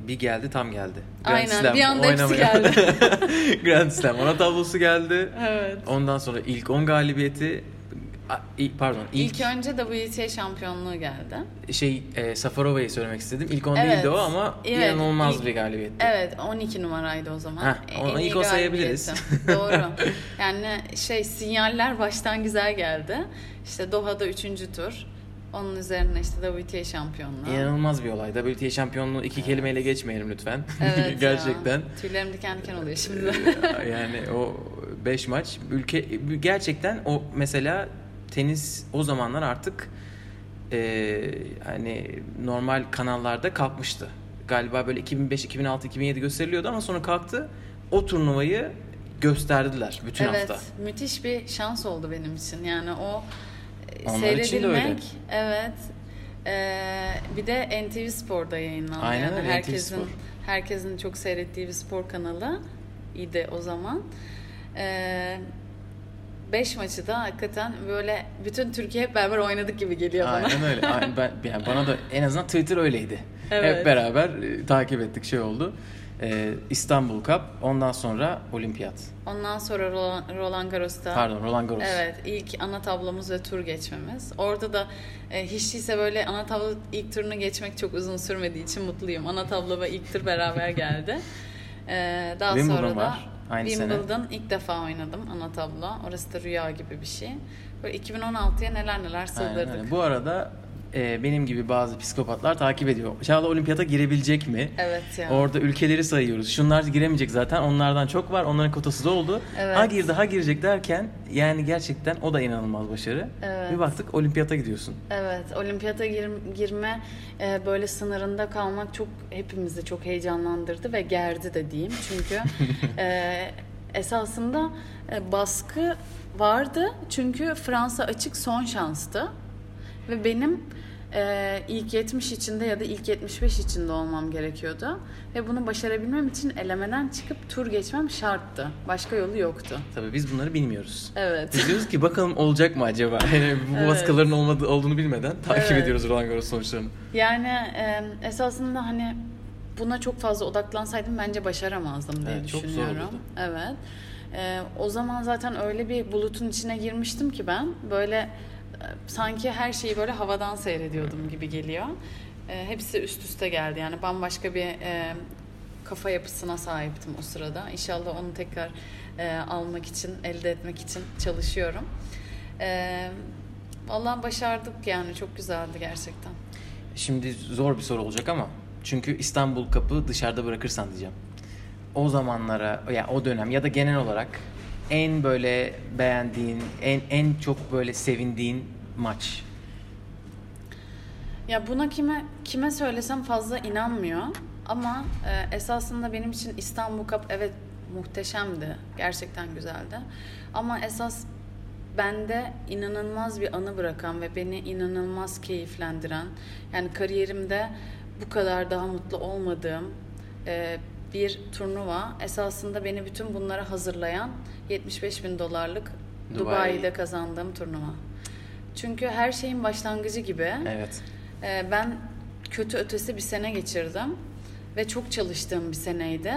bir geldi tam geldi. Aynen, bir anda hepsi geldi. Grand Slam ana tablosu geldi. Evet. Ondan sonra ilk 10 galibiyeti pardon ilk, İlk önce WTA şampiyonluğu geldi. şey e, Safarova'yı söylemek istedim. İlk 10 Evet. değildi o ama Evet, inanılmaz ilk- bir galibiyetti. Evet 12 numaraydı o zaman. Heh, En onu ilk o sayabiliriz. Doğru. Yani şey sinyaller baştan güzel geldi. İşte Doha'da 3. tur. Onun üzerine işte WTA şampiyonluğu. İnanılmaz bir olay. WTA şampiyonluğu iki kelimeyle geçmeyelim lütfen. Evet Gerçekten. Ya. Tüylerim diken diken oluyor şimdi. Ee, yani o 5 maç ülke gerçekten o mesela tenis o zamanlar artık e, hani normal kanallarda kalkmıştı. Galiba böyle 2005, 2006, 2007 gösteriliyordu ama sonra kalktı. O turnuvayı gösterdiler bütün evet, hafta. müthiş bir şans oldu benim için. Yani o e, Onlar için de öyle. seyredilmek, evet. Ee, bir de NTV Spor'da yayınlandı. Aynen yani öyle, NTV herkesin Spor. herkesin çok seyrettiği bir spor kanalı idi o zaman. Ee, beş maçı da hakikaten böyle bütün Türkiye hep beraber oynadık gibi geliyor bana. Aynen öyle. Aynen, ben, yani bana da en azından Twitter öyleydi. Evet. Hep beraber e, takip ettik şey oldu. Ee, İstanbul Cup, ondan sonra Olimpiyat. Ondan sonra Roland, Garros'ta Pardon, Roland Garros. Evet, ilk ana tablomuz ve tur geçmemiz. Orada da e, hiç değilse böyle ana tablo ilk turunu geçmek çok uzun sürmediği için mutluyum. Ana tablo ve ilk tur beraber geldi. E, daha Wimbledon sonra da var, aynı sene. Wimbledon ilk defa oynadım ana tablo. Orası da rüya gibi bir şey. Böyle 2016'ya neler neler sığdırdık. Bu arada e, benim gibi bazı psikopatlar takip ediyor. Çağla Olimpiyata girebilecek mi? Evet ya. Orada ülkeleri sayıyoruz. Şunlar giremeyecek zaten. Onlardan çok var. Onların kotası da oldu. Evet. Ha girdi ha girecek derken yani gerçekten o da inanılmaz başarı. Evet. Bir baktık olimpiyata gidiyorsun. Evet, olimpiyata gir- girme e, böyle sınırında kalmak çok hepimizi çok heyecanlandırdı ve gerdi de diyeyim. Çünkü e, esasında e, baskı vardı. Çünkü Fransa açık son şanstı. Ve benim e, ilk 70 içinde ya da ilk 75 içinde olmam gerekiyordu. Ve bunu başarabilmem için elemeden çıkıp tur geçmem şarttı. Başka yolu yoktu. Tabii biz bunları bilmiyoruz. Evet. Biz diyoruz ki bakalım olacak mı acaba? Yani bu Evet. baskıların olmadığı, olduğunu bilmeden takip Evet. ediyoruz Roland Garros sonuçlarını. Yani e, esasında hani buna çok fazla odaklansaydım bence başaramazdım diye Evet, çok zor düşünüyorum. olurdu. Evet. E, o zaman zaten öyle bir bulutun içine girmiştim ki ben böyle sanki her şeyi böyle havadan seyrediyordum gibi geliyor. E, hepsi üst üste geldi. Yani bambaşka bir e, kafa yapısına sahiptim o sırada. İnşallah onu tekrar e, almak için, elde etmek için çalışıyorum. E, Vallahi başardık yani çok güzeldi gerçekten. Şimdi zor bir soru olacak ama çünkü İstanbul Kapı dışarıda bırakırsan diyeceğim. O zamanlara ya o dönem ya da genel olarak en böyle beğendiğin, en en çok böyle sevindiğin maç. Ya buna kime kime söylesem fazla inanmıyor. Ama e, esasında benim için İstanbul Cup evet muhteşemdi. Gerçekten güzeldi. Ama esas bende inanılmaz bir anı bırakan ve beni inanılmaz keyiflendiren yani kariyerimde bu kadar daha mutlu olmadığım e, bir turnuva esasında beni bütün bunlara hazırlayan 75 bin dolarlık Dubai. Dubai'de kazandığım turnuva. Çünkü her şeyin başlangıcı gibi. Evet. Ee, Ben kötü ötesi bir sene geçirdim ve çok çalıştığım bir seneydi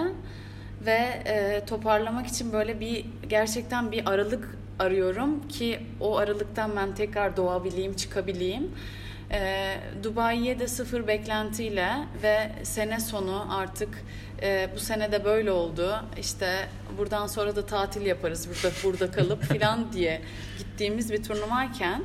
ve e, toparlamak için böyle bir gerçekten bir aralık arıyorum ki o aralıktan ben tekrar doğabileyim, çıkabileyim. E, Dubai'ye de sıfır beklentiyle ve sene sonu artık e, bu sene de böyle oldu. İşte buradan sonra da tatil yaparız burada burada kalıp filan diye gittiğimiz bir turnuvayken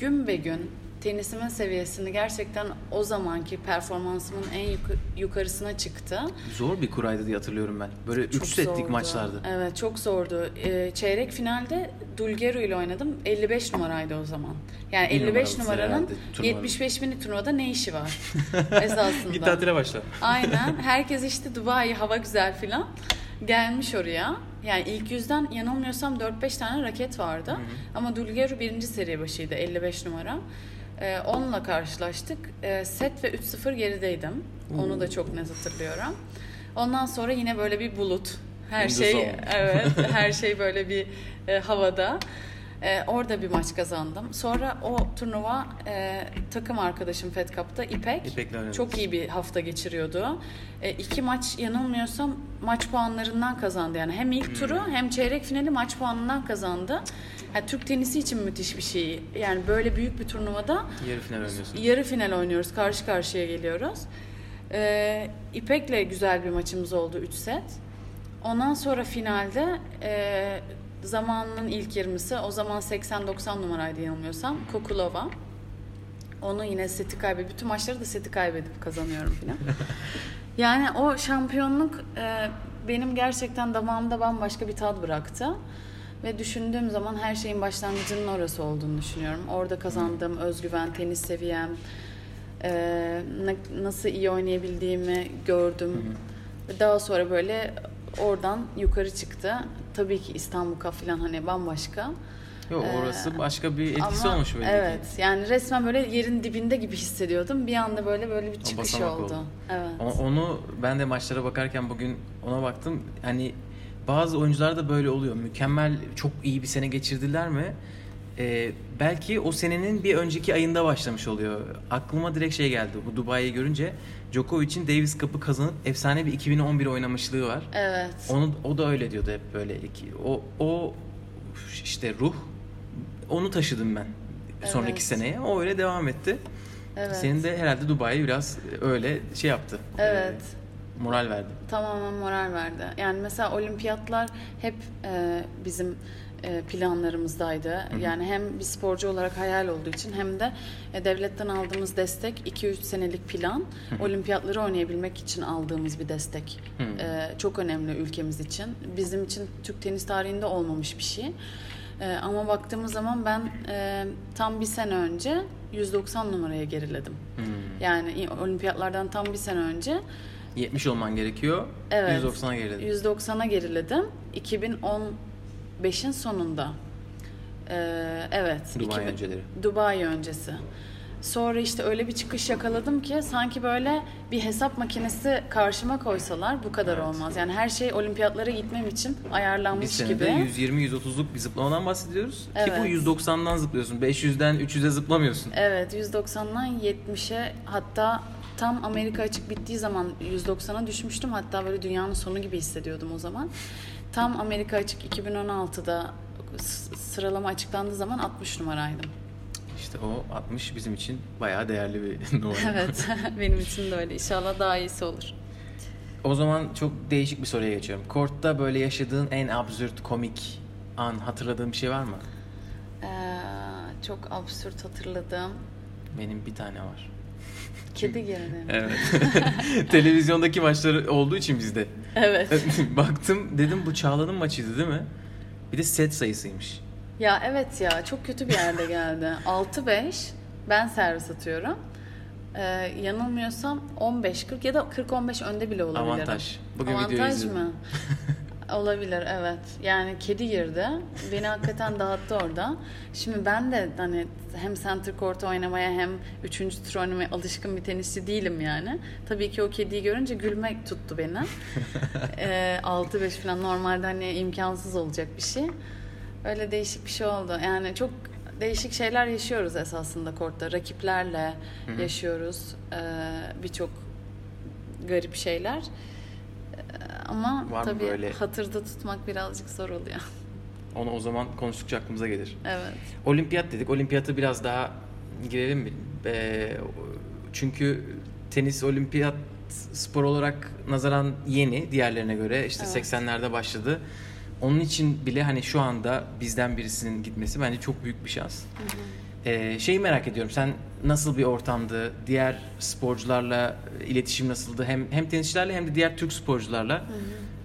gün be gün tenisimin seviyesini gerçekten o zamanki performansımın en yuk- yukarısına çıktı. Zor bir kuraydı diye hatırlıyorum ben. Böyle 3 Çok setlik zordu. maçlardı. Evet çok zordu. Ee, çeyrek finalde Dulgero ile oynadım. 55 numaraydı o zaman. Yani Bir 55 numaralısı numaranın herhalde turnuvanın. 75 bini turnuvada ne işi var esasında. Git tatile başla. Aynen. Herkes işte Dubai hava güzel filan. Gelmiş oraya. Yani ilk yüzden yanılmıyorsam 4-5 tane raket vardı. Ama Dulgero birinci seri başıydı 55 numara. Ee, onunla karşılaştık. Ee, set ve 3-0 gerideydim. Onu da çok net hatırlıyorum. Ondan sonra yine böyle bir bulut. Her şey evet her şey böyle bir e, havada. E, orada bir maç kazandım. Sonra o turnuva e, takım arkadaşım Fed Cup'ta İpek. İpek'le. Çok iyi bir hafta geçiriyordu. E, iki maç yanılmıyorsam maç puanlarından kazandı. Yani hem ilk turu Hmm. hem çeyrek finali maç puanından kazandı. Yani Türk tenisi için müthiş bir şey. Yani böyle büyük bir turnuvada Yarı final oynuyorsun. yarı final oynuyoruz. Karşı karşıya geliyoruz. Ee, İpek'le güzel bir maçımız oldu 3 set. Ondan sonra finalde e, zamanının ilk 20'si o zaman 80-90 numaraydı yanılmıyorsam Kokulova. Onu yine seti kaybedip bütün maçları da seti kaybedip kazanıyorum filan. yani o şampiyonluk e, benim gerçekten damağımda bambaşka bir tat bıraktı. Ve düşündüğüm zaman her şeyin başlangıcının orası olduğunu düşünüyorum. Orada kazandığım özgüven, tenis seviyem, e, nasıl iyi oynayabildiğimi gördüm. Daha sonra böyle oradan yukarı çıktı. Tabii ki İstanbul Cup falan hani bambaşka. Yok Ee, orası başka bir etkisi Ama olmuş belli Evet ki. yani resmen böyle yerin dibinde gibi hissediyordum. Bir anda böyle böyle bir çıkış oldu. oldu. Evet. O- Onu ben de maçlara bakarken bugün ona baktım. Hani bazı oyuncular da böyle oluyor. Mükemmel, çok iyi bir sene geçirdiler mi? Ee, belki o senenin bir önceki ayında başlamış oluyor. Aklıma direkt şey geldi. Bu Dubai'yi görünce Djokovic'in Davis Cup'ı kazanıp efsane bir 2011 oynamışlığı var. Evet. Onu o da öyle diyordu hep böyle. O o işte ruh onu taşıdım ben sonraki Evet. seneye. O öyle devam etti. Evet. Senin de herhalde Dubai biraz öyle şey yaptı. Evet. Ee, moral verdi. Tamamen moral verdi. Yani mesela olimpiyatlar hep e, bizim e, planlarımızdaydı. Yani hem bir sporcu olarak hayal olduğu için hem de e, devletten aldığımız destek 2-3 senelik plan. Olimpiyatları oynayabilmek için aldığımız bir destek. E, çok önemli ülkemiz için. Bizim için Türk tenis tarihinde olmamış bir şey. Ama baktığımız zaman ben tam bir sene önce 190 numaraya geriledim. Yani olimpiyatlardan tam bir sene önce 70 olman gerekiyor. Evet. 190'a geriledi. 190'a geriledim. 2015'in sonunda. Ee, evet. Dubai 2000 önceleri. Dubai öncesi. Sonra işte öyle bir çıkış yakaladım ki sanki böyle bir hesap makinesi karşıma koysalar bu kadar Evet. olmaz. Yani her şey olimpiyatlara gitmem için Bir ayarlanmış senede gibi. 120-130'luk bir zıplamadan bahsediyoruz. Ki Evet. bu 190'dan zıplıyorsun. 500'den 300'e zıplamıyorsun. Evet 190'dan 70'e hatta tam Amerika açık bittiği zaman 190'a düşmüştüm. Hatta böyle dünyanın sonu gibi hissediyordum o zaman. Tam Amerika açık 2016'da s- sıralama açıklandığı zaman 60 numaraydım. İşte o 60 bizim için bayağı değerli bir numara. Evet benim için de öyle. İnşallah daha iyisi olur. O zaman çok değişik bir soruya geçiyorum. Kort'ta böyle yaşadığın en absürt, komik an hatırladığın bir şey var mı? Ee, çok absürt hatırladığım. Benim bir tane var. Kedi geride. Evet. Televizyondaki maçları olduğu için bizde. Evet. Baktım dedim bu Çağla'nın maçıydı değil mi? Bir de set sayısıymış. Ya evet ya çok kötü bir yerde geldi. 6-5 ben servis atıyorum. Ee, yanılmıyorsam 15-40 ya da 40-15 önde bile olabilirim. Avantaj. Bugün videoyu Avantaj izledim. mı? Olabilir evet. Yani kedi girdi. Beni hakikaten dağıttı orada. Şimdi ben de hani hem center court oynamaya hem üçüncü tur oynamaya alışkın bir tenisçi değilim yani. Tabii ki o kediyi görünce gülmek tuttu beni. ee, 6-5 falan normalde hani imkansız olacak bir şey. Öyle değişik bir şey oldu. Yani çok değişik şeyler yaşıyoruz esasında kortta. Rakiplerle yaşıyoruz. Ee, Birçok garip şeyler. Ama Var tabii böyle? hatırda tutmak birazcık zor oluyor. Onu o zaman konuştukça aklımıza gelir. Evet. Olimpiyat dedik. Olimpiyatı biraz daha girelim mi? Ee, çünkü tenis olimpiyat spor olarak nazaran yeni diğerlerine göre. işte Evet. 80'lerde başladı. Onun için bile hani şu anda bizden birisinin gitmesi bence çok büyük bir şans. Ee, şeyi merak ediyorum. Sen nasıl bir ortamdı? Diğer sporcularla iletişim nasıldı? Hem hem tenisçilerle hem de diğer Türk sporcularla.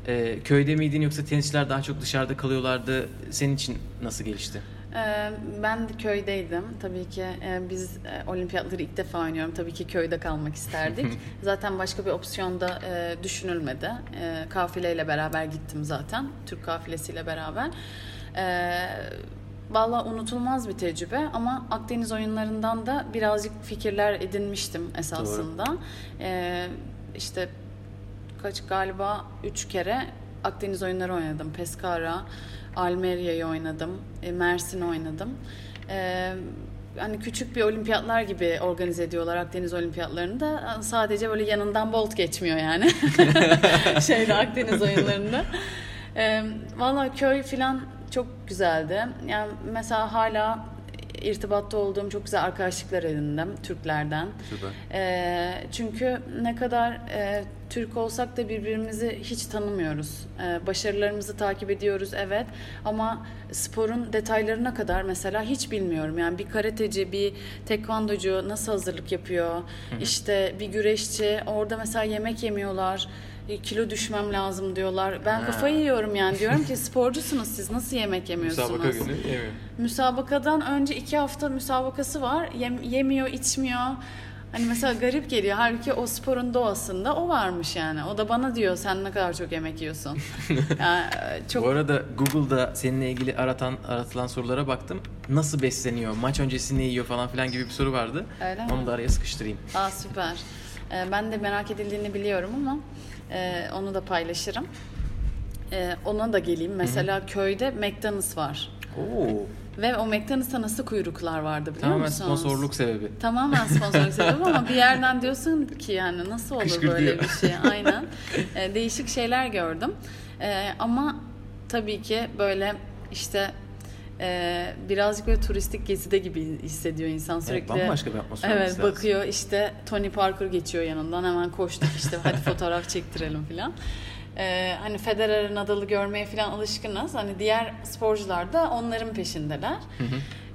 Ee, köyde miydin yoksa tenisçiler daha çok dışarıda kalıyorlardı? Senin için nasıl gelişti? Ee, Ben de köydeydim. Tabii ki e, biz e, olimpiyatları ilk defa oynuyorum. Tabii ki köyde kalmak isterdik. zaten başka bir opsiyon da e, düşünülmedi. E, Kafileyle beraber gittim zaten. Türk kafilesiyle beraber. E, Valla unutulmaz bir tecrübe ama Akdeniz oyunlarından da birazcık fikirler edinmiştim esasında. E, işte kaç galiba üç kere Akdeniz oyunları oynadım. Pescara, Almeria'yı oynadım, e, Mersin'i oynadım. E, hani küçük bir olimpiyatlar gibi organize ediyorlar Akdeniz olimpiyatlarında. Sadece böyle yanından bolt geçmiyor yani. Şeyde Akdeniz oyunlarında. E, Valla köy filan çok güzeldi. Yani mesela hala irtibatta olduğum çok güzel arkadaşlıklar edindim Türklerden. Süper. Ee, çünkü ne kadar e, Türk olsak da birbirimizi hiç tanımıyoruz. Ee, başarılarımızı takip ediyoruz evet ama sporun detaylarına kadar mesela hiç bilmiyorum. Yani bir karateci, bir tekvandocu nasıl hazırlık yapıyor? İşte bir güreşçi orada mesela yemek yemiyorlar. E, Kilo düşmem lazım diyorlar. Ben Ha. kafayı yiyorum yani. Diyorum ki sporcusunuz siz nasıl yemek yemiyorsunuz? Müsabaka günü yemiyor. Müsabakadan önce iki hafta müsabakası var. Yem- yemiyor, içmiyor. Hani mesela garip geliyor. Halbuki o sporun doğasında o varmış yani. O da bana diyor sen ne kadar çok yemek yiyorsun. yani e, çok Bu arada Google'da seninle ilgili aratan aratılan sorulara baktım. Nasıl besleniyor? Maç öncesi ne yiyor falan filan gibi bir soru vardı. Öyle mi? Onu da araya sıkıştırayım. Aa, süper. Ee, ben de merak edildiğini biliyorum ama e, onu da paylaşırım. E, ona da geleyim. Mesela köyde McDonald's var. Oo. Ve o McDonald's'ta nasıl kuyruklar vardı biliyor Tamamen musunuz? sponsorluk sebebi. Tamamen sponsorluk sebebi ama bir yerden diyorsun ki yani nasıl olur Kışkırtıyor. böyle bir şey aynen. Ee, değişik şeyler gördüm. Ee, ama tabii ki böyle işte e, birazcık böyle turistik gezide gibi hissediyor insan sürekli. Evet, bambaşka bir atmosfer Evet olması lazım. bakıyor işte Tony Parker geçiyor yanından hemen koştuk işte hadi fotoğraf çektirelim filan. Ee, hani Federer Nadal'ı görmeye falan alışkınız. Hani diğer sporcular da onların peşindeler.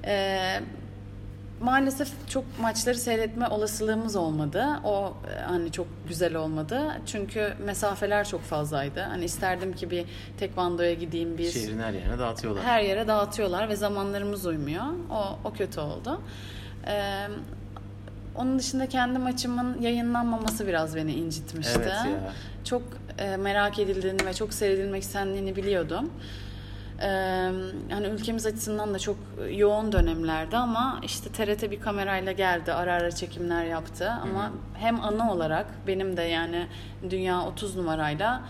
Ee, maalesef çok maçları seyretme olasılığımız olmadı. O e, hani çok güzel olmadı. Çünkü mesafeler çok fazlaydı. Hani isterdim ki bir tekvandoya gideyim bir Şehrin her yerine dağıtıyorlar. her yere dağıtıyorlar ve zamanlarımız uymuyor. O, o kötü oldu. Ee, onun dışında kendi maçımın yayınlanmaması biraz beni incitmişti. Evet ya. Çok e, merak edildiğini ve çok seyredilmek istendiğini biliyordum. Hani ülkemiz açısından da çok yoğun dönemlerdi ama işte TRT bir kamerayla geldi, ara ara çekimler yaptı. Ama hem anı olarak benim de yani dünya 30 numarayla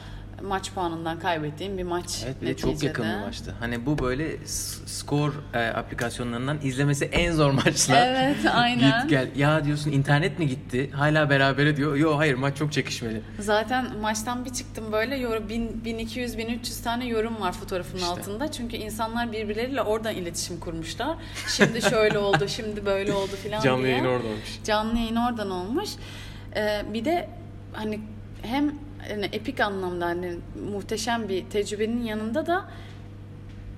maç puanından kaybettiğim bir maç Evet bir de çok yakın bir maçtı. Hani bu böyle skor e, aplikasyonlarından izlemesi en zor maçlar. Evet aynen. Git gel. Ya diyorsun internet mi gitti? Hala berabere diyor. Yo hayır maç çok çekişmeli. Zaten maçtan bir çıktım böyle yorum, 1200 1300 tane yorum var fotoğrafın İşte. altında. Çünkü insanlar birbirleriyle oradan iletişim kurmuşlar. Şimdi şöyle oldu, şimdi böyle oldu falan Canlı diye. yayın orada olmuş. Canlı yayın oradan olmuş. Ee, bir de hani hem hani epik anlamda hani muhteşem bir tecrübenin yanında da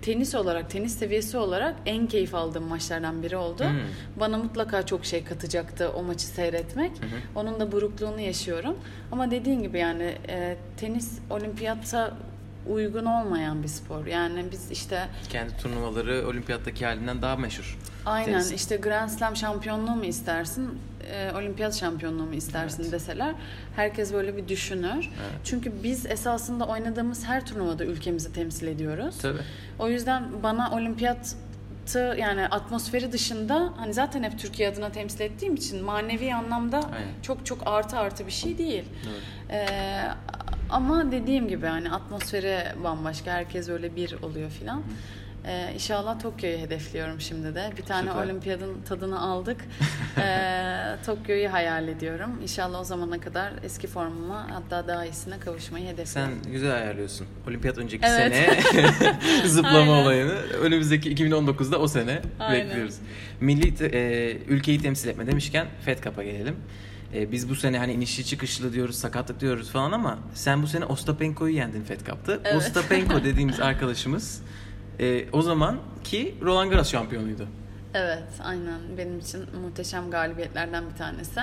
tenis olarak, tenis seviyesi olarak en keyif aldığım maçlardan biri oldu. Hmm. Bana mutlaka çok şey katacaktı o maçı seyretmek. Onun da burukluğunu yaşıyorum. Ama dediğin gibi yani e, tenis olimpiyatta uygun olmayan bir spor. Yani biz işte Kendi turnuvaları olimpiyattaki halinden daha meşhur. Aynen Tenis. işte Grand Slam şampiyonluğu mu istersin, e, olimpiyat şampiyonluğu mu istersin Evet. deseler herkes böyle bir düşünür. Evet. Çünkü biz esasında oynadığımız her turnuvada ülkemizi temsil ediyoruz. Tabii. O yüzden bana olimpiyatı yani atmosferi dışında hani zaten hep Türkiye adına temsil ettiğim için manevi anlamda Aynen. çok çok artı artı bir şey değil. Doğru. Ee, ama dediğim gibi hani atmosferi bambaşka. Herkes öyle bir oluyor filan. Ee, inşallah Tokyo'yu hedefliyorum şimdi de. Bir tane Süper. olimpiyatın tadını aldık. Ee, Tokyo'yu hayal ediyorum. İnşallah o zamana kadar eski formuma hatta daha iyisine kavuşmayı hedefliyorum. Sen güzel ayarlıyorsun. Olimpiyat önceki Evet. sene zıplama Aynen. olayını. Önümüzdeki 2019'da o sene Aynen. bekliyoruz. Milli te- e, ülkeyi temsil etme demişken Fed Cup'a gelelim. E, biz bu sene hani inişli çıkışlı diyoruz, sakatlık diyoruz falan ama sen bu sene Ostapenko'yu yendin Fed Cup'ta. Evet. Ostapenko dediğimiz arkadaşımız e, o zaman ki Roland Garros şampiyonuydu. Evet, aynen. Benim için muhteşem galibiyetlerden bir tanesi.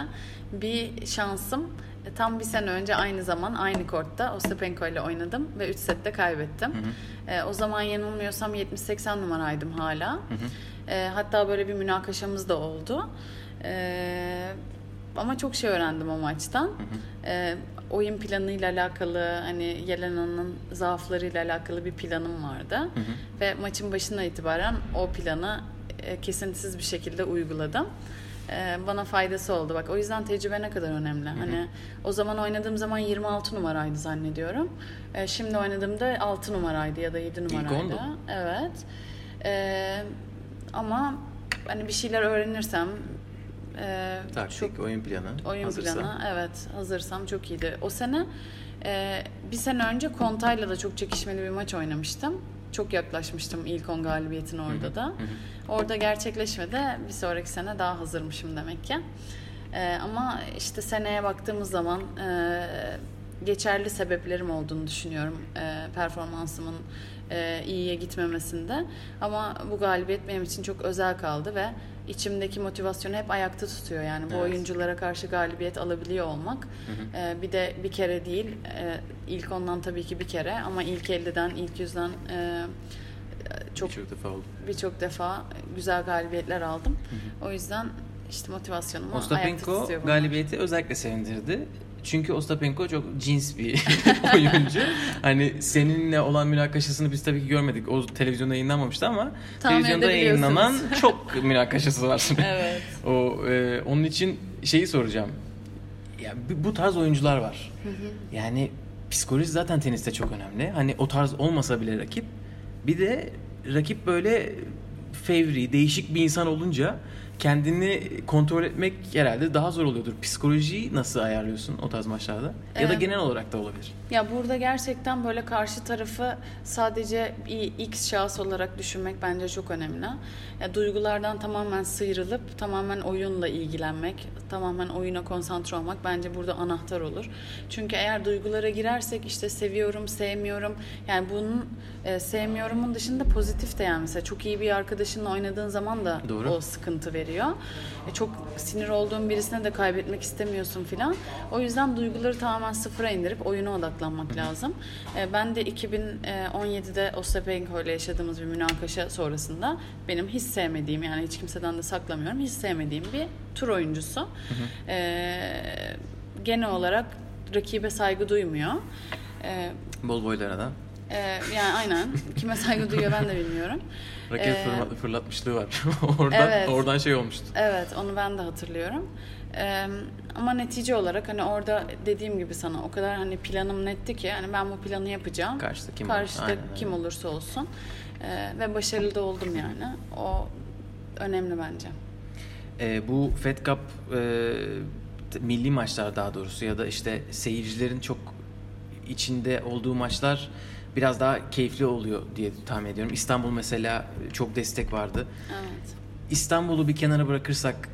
Bir şansım e, tam bir sene önce aynı zaman aynı kortta Ostapenko ile oynadım ve 3 sette kaybettim. E, o zaman yanılmıyorsam 70-80 numaraydım hala. E, hatta böyle bir münakaşamız da oldu. E, ama çok şey öğrendim o maçtan. E, oyun planıyla alakalı hani Yelena'nın zaaflarıyla alakalı bir planım vardı. Ve maçın başından itibaren o planı e, kesintisiz bir şekilde uyguladım. E, bana faydası oldu. Bak o yüzden tecrübe ne kadar önemli. Hani o zaman oynadığım zaman 26 numaraydı zannediyorum. E, şimdi oynadığımda 6 numaraydı ya da 7 numaraydı. ondu. Evet. E, ama hani bir şeyler öğrenirsem e, Taktik, çok oyun planı. Oyun hazırsa. planı evet hazırsam çok iyiydi. O sene e, bir sene önce Kontay'la da çok çekişmeli bir maç oynamıştım. Çok yaklaşmıştım ilk 10 galibiyetin orada da. Orada gerçekleşmedi. Bir sonraki sene daha hazırmışım demek ki. E, ama işte seneye baktığımız zaman e, geçerli sebeplerim olduğunu düşünüyorum e, performansımın e, iyiye gitmemesinde. Ama bu galibiyet benim için çok özel kaldı ve içimdeki motivasyonu hep ayakta tutuyor. Yani bu Evet. oyunculara karşı galibiyet alabiliyor olmak. E, bir de bir kere değil, e, ilk ondan tabii ki bir kere ama ilk 50'den, ilk yüzden e, çok Birçok defa oldu. birçok defa güzel galibiyetler aldım. O yüzden işte motivasyonumu ayakta Ostapenko tutuyor bunlar. galibiyeti özellikle sevindirdi. Çünkü Ostapenko çok cins bir oyuncu. hani seninle olan münakaşasını biz tabii ki görmedik. O televizyonda yayınlanmamıştı ama Tahmin televizyonda yayınlanan çok münakaşası var. Evet. o e, onun için şeyi soracağım. Ya bu- bu tarz oyuncular var. Yani psikoloji zaten teniste çok önemli. Hani o tarz olmasa bile rakip bir de rakip böyle fevri, değişik bir insan olunca kendini kontrol etmek herhalde daha zor oluyordur. Psikolojiyi nasıl ayarlıyorsun o tarz maçlarda? Ya da Ee, genel olarak da olabilir. Ya burada gerçekten böyle karşı tarafı sadece bir X şahıs olarak düşünmek bence çok önemli. Ya duygulardan tamamen sıyrılıp tamamen oyunla ilgilenmek, tamamen oyuna konsantre olmak bence burada anahtar olur. Çünkü eğer duygulara girersek işte seviyorum, sevmiyorum. Yani bunun e, sevmiyorumun dışında pozitif de yani mesela çok iyi bir arkadaşınla oynadığın zaman da Doğru. o sıkıntı veriyor. E, çok sinir olduğun birisine de kaybetmek istemiyorsun filan. O yüzden duyguları tamamen sıfıra indirip oyuna odaklanmak lazım. E, ben de 2017'de Ostapenko ile yaşadığımız bir münakaşa sonrasında benim hiç sevmediğim yani hiç kimseden de saklamıyorum hiç sevmediğim bir tur oyuncusu. E, genel olarak rakibe saygı duymuyor. E, Bol boylara da. e, yani aynen kime saygı duyuyor ben de bilmiyorum. Raket Ee, fırla- fırlatmışlığı var. oradan evet. oradan şey olmuştu. Evet, onu ben de hatırlıyorum. Ee, ama netice olarak hani orada dediğim gibi sana o kadar hani planım netti ki hani ben bu planı yapacağım. Karşıda kim Karşıda olursa, aynen kim olursa olsun. Ee, ve başarılı da oldum yani. O önemli bence. Ee, bu Fed Cup e, milli maçlar daha doğrusu ya da işte seyircilerin çok içinde olduğu maçlar biraz daha keyifli oluyor diye tahmin ediyorum. İstanbul mesela çok destek vardı. Evet. İstanbul'u bir kenara bırakırsak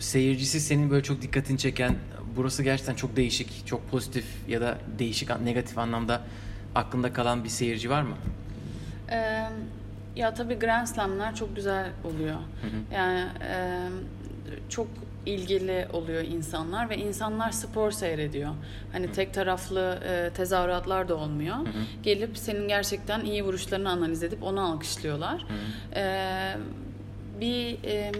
seyircisi senin böyle çok dikkatini çeken burası gerçekten çok değişik, çok pozitif ya da değişik negatif anlamda aklında kalan bir seyirci var mı? Ee, ya tabii Grand Slam'ler çok güzel oluyor. Yani e, çok ilgili oluyor insanlar ve insanlar spor seyrediyor. Hani tek taraflı e, tezahüratlar da olmuyor. Gelip senin gerçekten iyi vuruşlarını analiz edip onu alkışlıyorlar. Ee, bir e,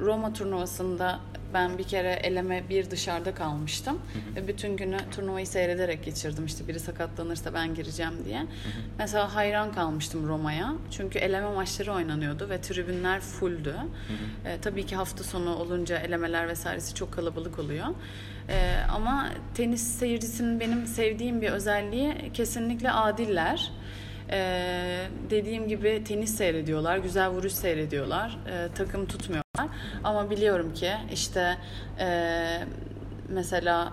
Roma turnuvasında ben bir kere eleme bir dışarıda kalmıştım. Ve bütün günü turnuvayı seyrederek geçirdim. İşte biri sakatlanırsa ben gireceğim diye. Mesela hayran kalmıştım Roma'ya. Çünkü eleme maçları oynanıyordu ve tribünler fulldü. E, tabii ki hafta sonu olunca elemeler vesairesi çok kalabalık oluyor. E, ama tenis seyircisinin benim sevdiğim bir özelliği kesinlikle adiller. Ee, dediğim gibi tenis seyrediyorlar, güzel vuruş seyrediyorlar, ee, takım tutmuyorlar. Ama biliyorum ki işte e, mesela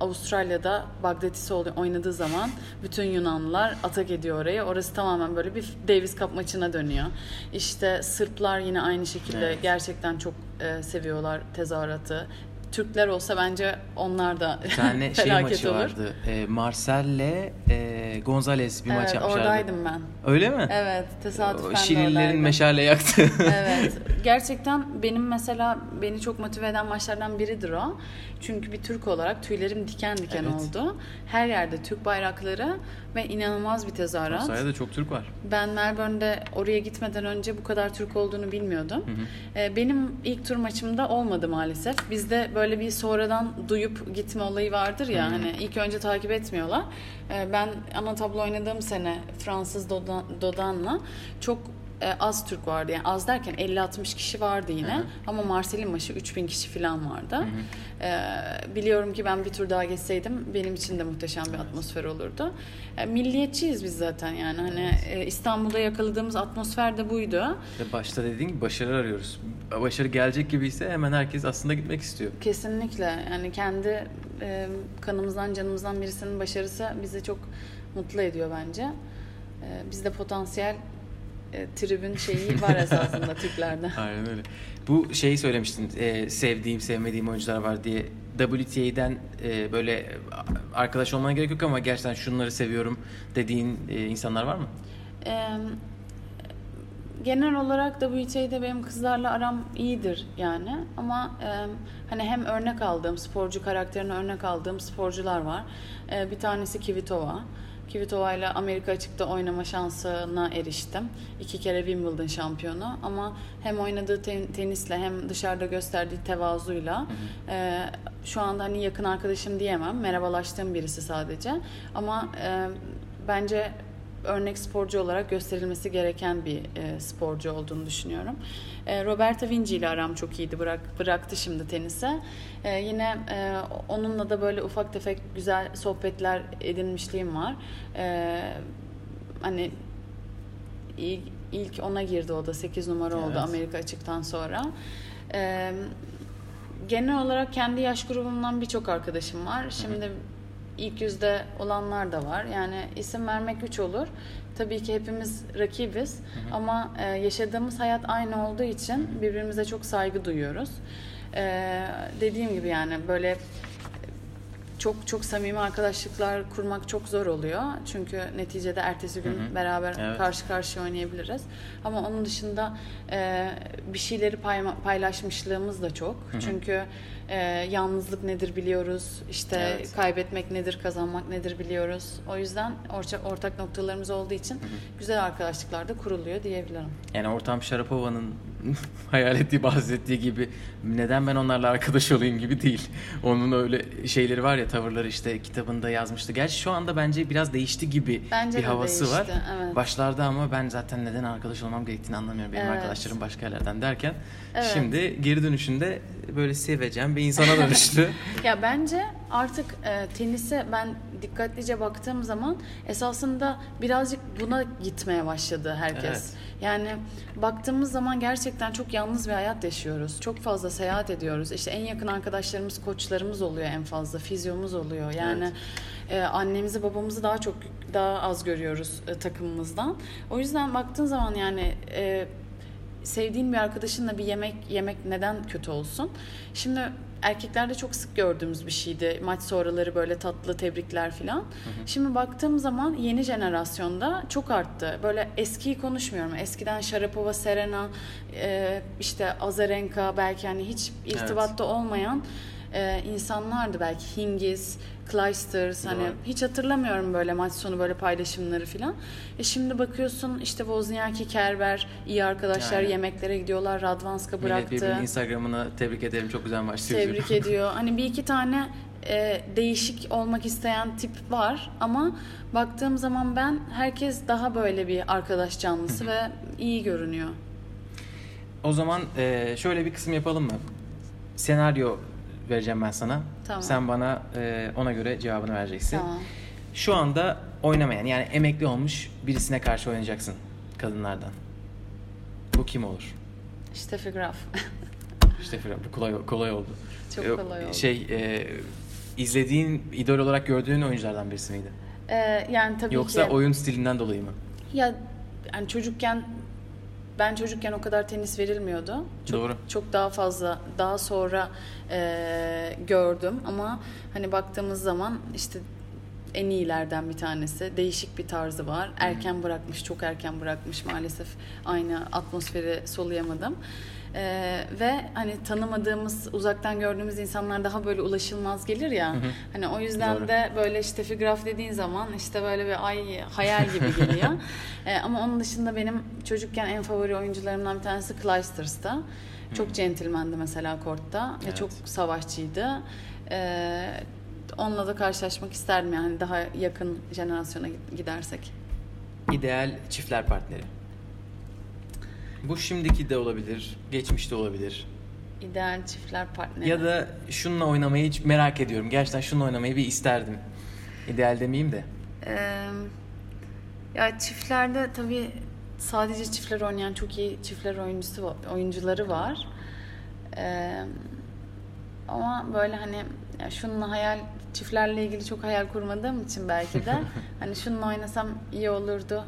Avustralya'da Bagdatis oynadığı zaman bütün Yunanlılar atak ediyor oraya. Orası tamamen böyle bir Davis Cup maçına dönüyor. İşte Sırplar yine aynı şekilde evet. gerçekten çok e, seviyorlar tezahüratı. Türkler olsa bence onlar da bir tane şey maçı olur. vardı. E, Marcel'le e, Gonzales bir evet, maç yapmışlardı. oradaydım ben. Öyle mi? Evet, tesadüfen Şirinlerin meşale yaktı. evet. Gerçekten benim mesela beni çok motive eden maçlardan biridir o. Çünkü bir Türk olarak tüylerim diken diken evet. oldu. Her yerde Türk bayrakları ve inanılmaz bir tezahürat. Avustralya'da çok Türk var. Ben Melbourne'de oraya gitmeden önce bu kadar Türk olduğunu bilmiyordum. Hı hı. Ee, benim ilk tur maçımda olmadı maalesef. Bizde böyle bir sonradan duyup gitme olayı vardır ya. Hı hı. Hani ilk önce takip etmiyorlar. Ee, ben ana tablo oynadığım sene Fransız Dodan, Dodan'la çok e, az Türk vardı. Yani az derken 50-60 kişi vardı yine. Hı-hı. Ama Marsel'in maçı 3000 kişi falan vardı. E, biliyorum ki ben bir tur daha geçseydim benim için de muhteşem bir atmosfer olurdu. E, milliyetçiyiz biz zaten yani. Hani e, İstanbul'da yakaladığımız atmosfer de buydu. Ve başta dediğin gibi başarı arıyoruz. Başarı gelecek gibi ise hemen herkes aslında gitmek istiyor. Kesinlikle. Yani kendi e, kanımızdan canımızdan birisinin başarısı bizi çok mutlu ediyor bence. E, bizde potansiyel e, tribün şeyi var esasında Türklerde. Aynen öyle. Bu şeyi söylemiştin, e, sevdiğim, sevmediğim oyuncular var diye. WTA'den e, böyle arkadaş olmana gerek yok ama gerçekten şunları seviyorum dediğin e, insanlar var mı? E, genel olarak WTA'de benim kızlarla aram iyidir yani. Ama e, hani hem örnek aldığım, sporcu karakterine örnek aldığım sporcular var. E, bir tanesi Kvitova. Kvitova ile Amerika açıkta oynama şansına eriştim. İki kere Wimbledon şampiyonu ama hem oynadığı ten- tenisle hem dışarıda gösterdiği tevazuyla hı hı. E, şu anda hani yakın arkadaşım diyemem. Merhabalaştığım birisi sadece. Ama e, bence örnek sporcu olarak gösterilmesi gereken bir e, sporcu olduğunu düşünüyorum. E, Roberta Vinci ile aram çok iyiydi. Bırak, bıraktı şimdi tenise. E, yine e, onunla da böyle ufak tefek güzel sohbetler edinmişliğim var. E, hani ilk, ilk ona girdi o da 8 numara oldu evet. Amerika açıktan sonra. E, genel olarak kendi yaş grubumdan birçok arkadaşım var. Şimdi ilk yüzde olanlar da var. Yani isim vermek güç olur. Tabii ki hepimiz rakibiz hı hı. ama e, yaşadığımız hayat aynı olduğu için birbirimize çok saygı duyuyoruz. E, dediğim gibi yani böyle çok çok samimi arkadaşlıklar kurmak çok zor oluyor. Çünkü neticede ertesi gün hı hı. beraber evet. karşı karşıya oynayabiliriz. Ama onun dışında e, bir şeyleri payma, paylaşmışlığımız da çok. Hı hı. Çünkü e, yalnızlık nedir biliyoruz. İşte evet. kaybetmek nedir, kazanmak nedir biliyoruz. O yüzden ortak, ortak noktalarımız olduğu için hı hı. güzel arkadaşlıklar da kuruluyor diyebilirim. Yani ortam Şarapova'nın hayal ettiği, bahsettiği gibi neden ben onlarla arkadaş olayım gibi değil. Onun öyle şeyleri var ya tavırları işte kitabında yazmıştı. Gerçi şu anda bence biraz değişti gibi bence bir havası değişti, var. Evet. Başlarda ama ben zaten neden arkadaş olmam gerektiğini anlamıyorum. Benim evet. arkadaşlarım başka yerlerden derken evet. şimdi geri dönüşünde böyle seveceğim bir insana dönüştü. ya bence artık e, tenise ben dikkatlice baktığım zaman esasında birazcık buna gitmeye başladı herkes. Evet. Yani baktığımız zaman gerçekten çok yalnız bir hayat yaşıyoruz. Çok fazla seyahat ediyoruz. İşte en yakın arkadaşlarımız, koçlarımız oluyor en fazla, fizyomuz oluyor. Yani evet. e, annemizi, babamızı daha çok daha az görüyoruz e, takımımızdan. O yüzden baktığın zaman yani e, sevdiğin bir arkadaşınla bir yemek yemek neden kötü olsun? Şimdi erkeklerde çok sık gördüğümüz bir şeydi. Maç sonraları böyle tatlı tebrikler falan. Şimdi baktığım zaman yeni jenerasyonda çok arttı. Böyle eskiyi konuşmuyorum. Eskiden Sharapova, Serena, e, işte Azarenka belki hani hiç irtibatta evet. olmayan e, insanlardı belki Hingis, Clijsters hani hiç hatırlamıyorum böyle maç sonu böyle paylaşımları falan. E şimdi bakıyorsun işte Wozniacki, Kerber iyi arkadaşlar yani. yemeklere gidiyorlar. Radvanska bıraktı. Millet birbirinin Instagram'ına tebrik ederim çok güzel maç Tebrik ediyor. Hani bir iki tane e, değişik olmak isteyen tip var ama baktığım zaman ben herkes daha böyle bir arkadaş canlısı ve iyi görünüyor. O zaman e, şöyle bir kısım yapalım mı? Senaryo vereceğim ben sana. Tamam. Sen bana e, ona göre cevabını vereceksin. Tamam. Şu anda oynamayan yani emekli olmuş birisine karşı oynayacaksın kadınlardan. Bu kim olur? Steffi Graf. İşte bu kolay kolay oldu. Çok kolay oldu. Şey e, izlediğin idol olarak gördüğün oyunculardan birisi miydi? Ee, yani tabii Yoksa ki. oyun stilinden dolayı mı? Ya yani çocukken ben çocukken o kadar tenis verilmiyordu. Çok, Doğru. Çok daha fazla daha sonra e, gördüm ama hani baktığımız zaman işte en iyilerden bir tanesi. Değişik bir tarzı var. Erken bırakmış, çok erken bırakmış maalesef. Aynı atmosferi soluyamadım. Ee, ve hani tanımadığımız, uzaktan gördüğümüz insanlar daha böyle ulaşılmaz gelir ya. Hı hı. Hani o yüzden Doğru. de böyle işte figüraf dediğin zaman işte böyle bir ay hayal gibi geliyor. Ee, ama onun dışında benim çocukken en favori oyuncularımdan bir tanesi Clijsters'ta. Çok centilmendi mesela kortta ve Evet. çok savaşçıydı. Ee, onunla da karşılaşmak isterdim yani daha yakın jenerasyona gidersek. İdeal çiftler partneri. Bu şimdiki de olabilir, geçmişte olabilir. İdeal çiftler partneri. Ya da şununla oynamayı hiç merak ediyorum. Gerçekten şununla oynamayı bir isterdim. İdeal demeyeyim de. Ee, ya çiftlerde tabii sadece çiftler oynayan çok iyi çiftler oyuncusu oyuncuları var. Ee, ama böyle hani ya şununla hayal çiftlerle ilgili çok hayal kurmadığım için belki de hani şununla oynasam iyi olurdu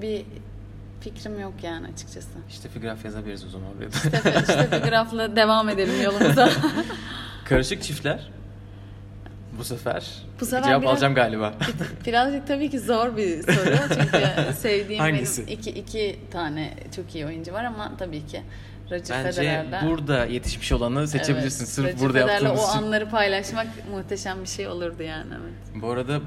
bir fikrim yok yani açıkçası. İşte figüraf yazabiliriz o zaman oraya da. İşte, işte grafla devam edelim yolumuza. Karışık çiftler. Bu sefer, Bu sefer cevap biraz- alacağım galiba. Birazcık tabii ki zor bir soru çünkü sevdiğim Hangisi? benim iki, iki tane çok iyi oyuncu var ama tabii ki Roger Bence Federer'le burada yetişmiş olanı seçebilirsin. Evet, Sırf Roger burada Federer'le yaptığımız o için. anları paylaşmak muhteşem bir şey olurdu yani evet. Bu arada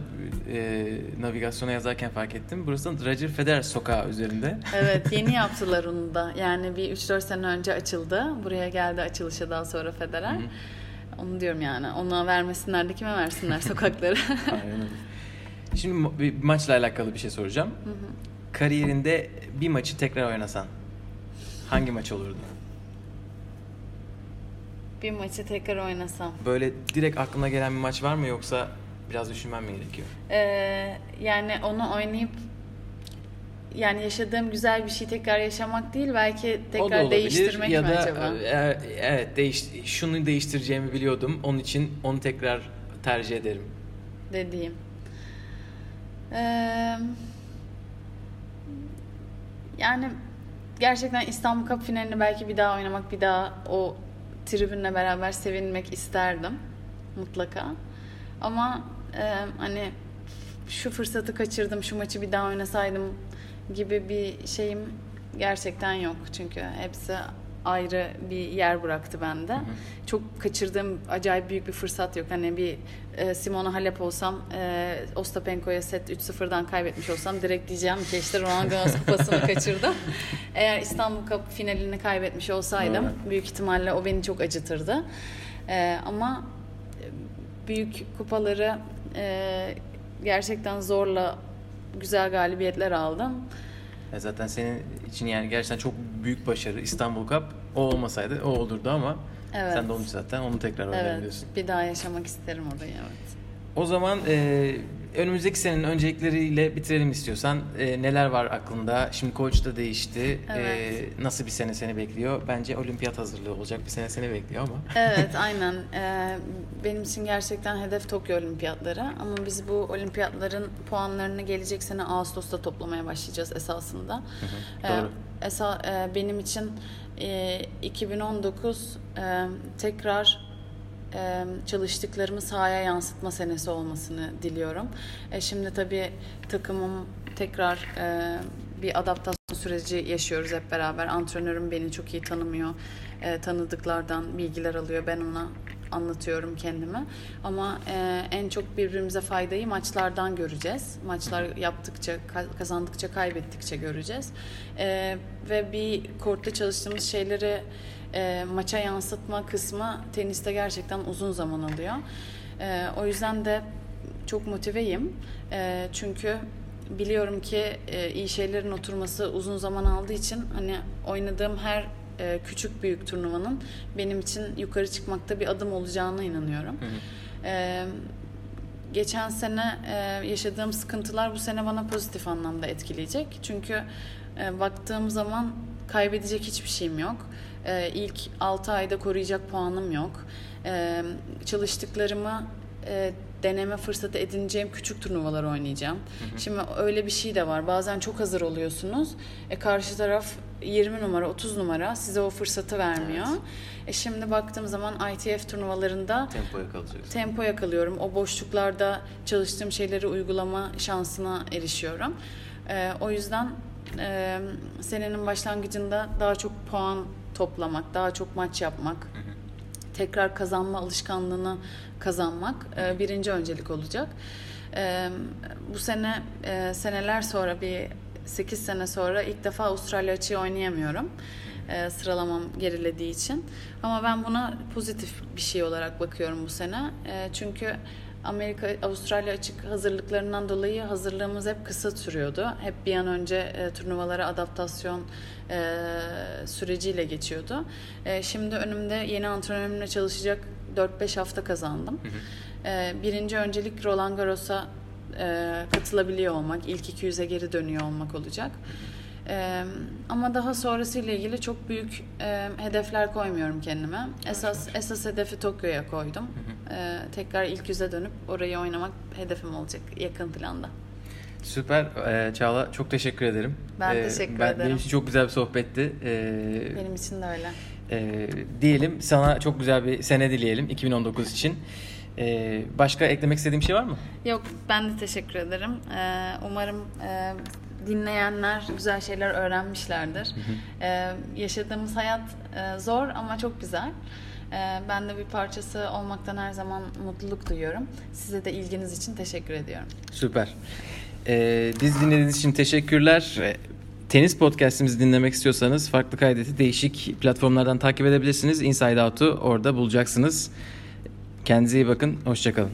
e, navigasyona yazarken fark ettim. Burası Roger Federer sokağı üzerinde. Evet yeni yaptılar onu da yani bir 3-4 sene önce açıldı. Buraya geldi açılışa daha sonra Federer. Hı hı. Onu diyorum yani ona vermesinler de kime versinler sokakları. Aynen öyle. Şimdi bir maçla alakalı bir şey soracağım. Kariyerinde bir maçı tekrar oynasan hangi maç olurdu? bir maçı tekrar oynasam. Böyle direkt aklına gelen bir maç var mı yoksa biraz düşünmem mi gerekiyor? Ee, yani onu oynayıp yani yaşadığım güzel bir şey tekrar yaşamak değil belki o da tekrar olabilir değiştirmek ya mi da acaba? e, evet değiş, şunu değiştireceğimi biliyordum. Onun için onu tekrar tercih ederim. dediğim. Ee, yani gerçekten İstanbul Cup finalini belki bir daha oynamak, bir daha o tribünle beraber sevinmek isterdim mutlaka. Ama e, hani şu fırsatı kaçırdım, şu maçı bir daha oynasaydım gibi bir şeyim gerçekten yok. Çünkü hepsi ayrı bir yer bıraktı bende. Çok kaçırdığım acayip büyük bir fırsat yok. Hani bir e, Simona Halep olsam, e, Ostapenko'ya set 3-0'dan kaybetmiş olsam direkt diyeceğim ki işte Roland Garros kupasını kaçırdım. Eğer İstanbul Cup finalini kaybetmiş olsaydım Doğru. büyük ihtimalle o beni çok acıtırdı. E, ama büyük kupaları e, gerçekten zorla güzel galibiyetler aldım. Ya zaten senin için yani gerçekten çok büyük başarı İstanbul Cup. O olmasaydı o olurdu ama Evet. sen de onu zaten onu tekrar Evet, oynayabiliyorsun. bir daha yaşamak isterim orayı evet. O zaman e, önümüzdeki senenin öncelikleriyle bitirelim istiyorsan. E, neler var aklında? Şimdi koç da değişti. Evet. E, nasıl bir sene seni bekliyor? Bence olimpiyat hazırlığı olacak bir sene seni bekliyor ama. Evet aynen. Ee, benim için gerçekten hedef Tokyo Olimpiyatları. Ama biz bu olimpiyatların puanlarını gelecek sene Ağustos'ta toplamaya başlayacağız esasında. Ee, Doğru. esa, e, benim için e, 2019 e, tekrar e, çalıştıklarımı sahaya yansıtma senesi olmasını diliyorum. E, şimdi tabii takımım tekrar bir adaptasyon süreci yaşıyoruz hep beraber. Antrenörüm beni çok iyi tanımıyor. E, tanıdıklardan bilgiler alıyor. Ben ona anlatıyorum kendimi. Ama e, en çok birbirimize faydayı maçlardan göreceğiz. Maçlar yaptıkça, ka- kazandıkça, kaybettikçe göreceğiz. E, ve bir kortta çalıştığımız şeyleri e, maça yansıtma kısmı teniste gerçekten uzun zaman alıyor. E, o yüzden de çok motiveyim. E, çünkü biliyorum ki e, iyi şeylerin oturması uzun zaman aldığı için hani oynadığım her e, küçük büyük turnuvanın benim için yukarı çıkmakta bir adım olacağına inanıyorum. E, geçen sene e, yaşadığım sıkıntılar bu sene bana pozitif anlamda etkileyecek. Çünkü e, baktığım zaman kaybedecek hiçbir şeyim yok. E, ilk 6 ayda koruyacak puanım yok. E, çalıştıklarımı e, deneme fırsatı edineceğim küçük turnuvalar oynayacağım. Hı hı. Şimdi öyle bir şey de var. Bazen çok hazır oluyorsunuz. E, karşı taraf 20 numara, 30 numara size o fırsatı vermiyor. Evet. E şimdi baktığım zaman ITF turnuvalarında tempo yakalayacaksın. Tempo yakalıyorum. O boşluklarda çalıştığım şeyleri uygulama şansına erişiyorum. E, o yüzden e, senenin başlangıcında daha çok puan toplamak, daha çok maç yapmak, hı hı. tekrar kazanma alışkanlığını kazanmak e, birinci öncelik olacak. E, bu sene e, seneler sonra bir 8 sene sonra ilk defa Avustralya açığı oynayamıyorum. E, sıralamam gerilediği için. Ama ben buna pozitif bir şey olarak bakıyorum bu sene. E, çünkü Amerika Avustralya açık hazırlıklarından dolayı hazırlığımız hep kısa sürüyordu. Hep bir an önce e, turnuvalara adaptasyon e, süreciyle geçiyordu. E, şimdi önümde yeni antrenörümle çalışacak 4-5 hafta kazandım. Hı hı. E, birinci öncelik Roland Garros'a e, katılabiliyor olmak, ilk 200'e geri dönüyor olmak olacak. E, ama daha sonrasıyla ilgili çok büyük e, hedefler koymuyorum kendime. Esas esas hedefi Tokyo'ya koydum. E, tekrar ilk yüze dönüp orayı oynamak hedefim olacak yakın planda. Süper. Ee, Çağla çok teşekkür ederim. Ben ee, teşekkür ben, ederim. Benim için çok güzel bir sohbetti. Ee, benim için de öyle. E, diyelim sana çok güzel bir sene dileyelim 2019 için. Ee, başka eklemek istediğim şey var mı? Yok ben de teşekkür ederim. Ee, umarım e, dinleyenler güzel şeyler öğrenmişlerdir. Hı hı. Ee, yaşadığımız hayat e, zor ama çok güzel. Ee, ben de bir parçası olmaktan her zaman mutluluk duyuyorum. Size de ilginiz için teşekkür ediyorum. Süper. Ee, biz dinlediğiniz için teşekkürler. Ee, tenis podcastimizi dinlemek istiyorsanız farklı kaydeti değişik platformlardan takip edebilirsiniz. Inside Out'u orada bulacaksınız. Kendinize iyi bakın. Hoşçakalın.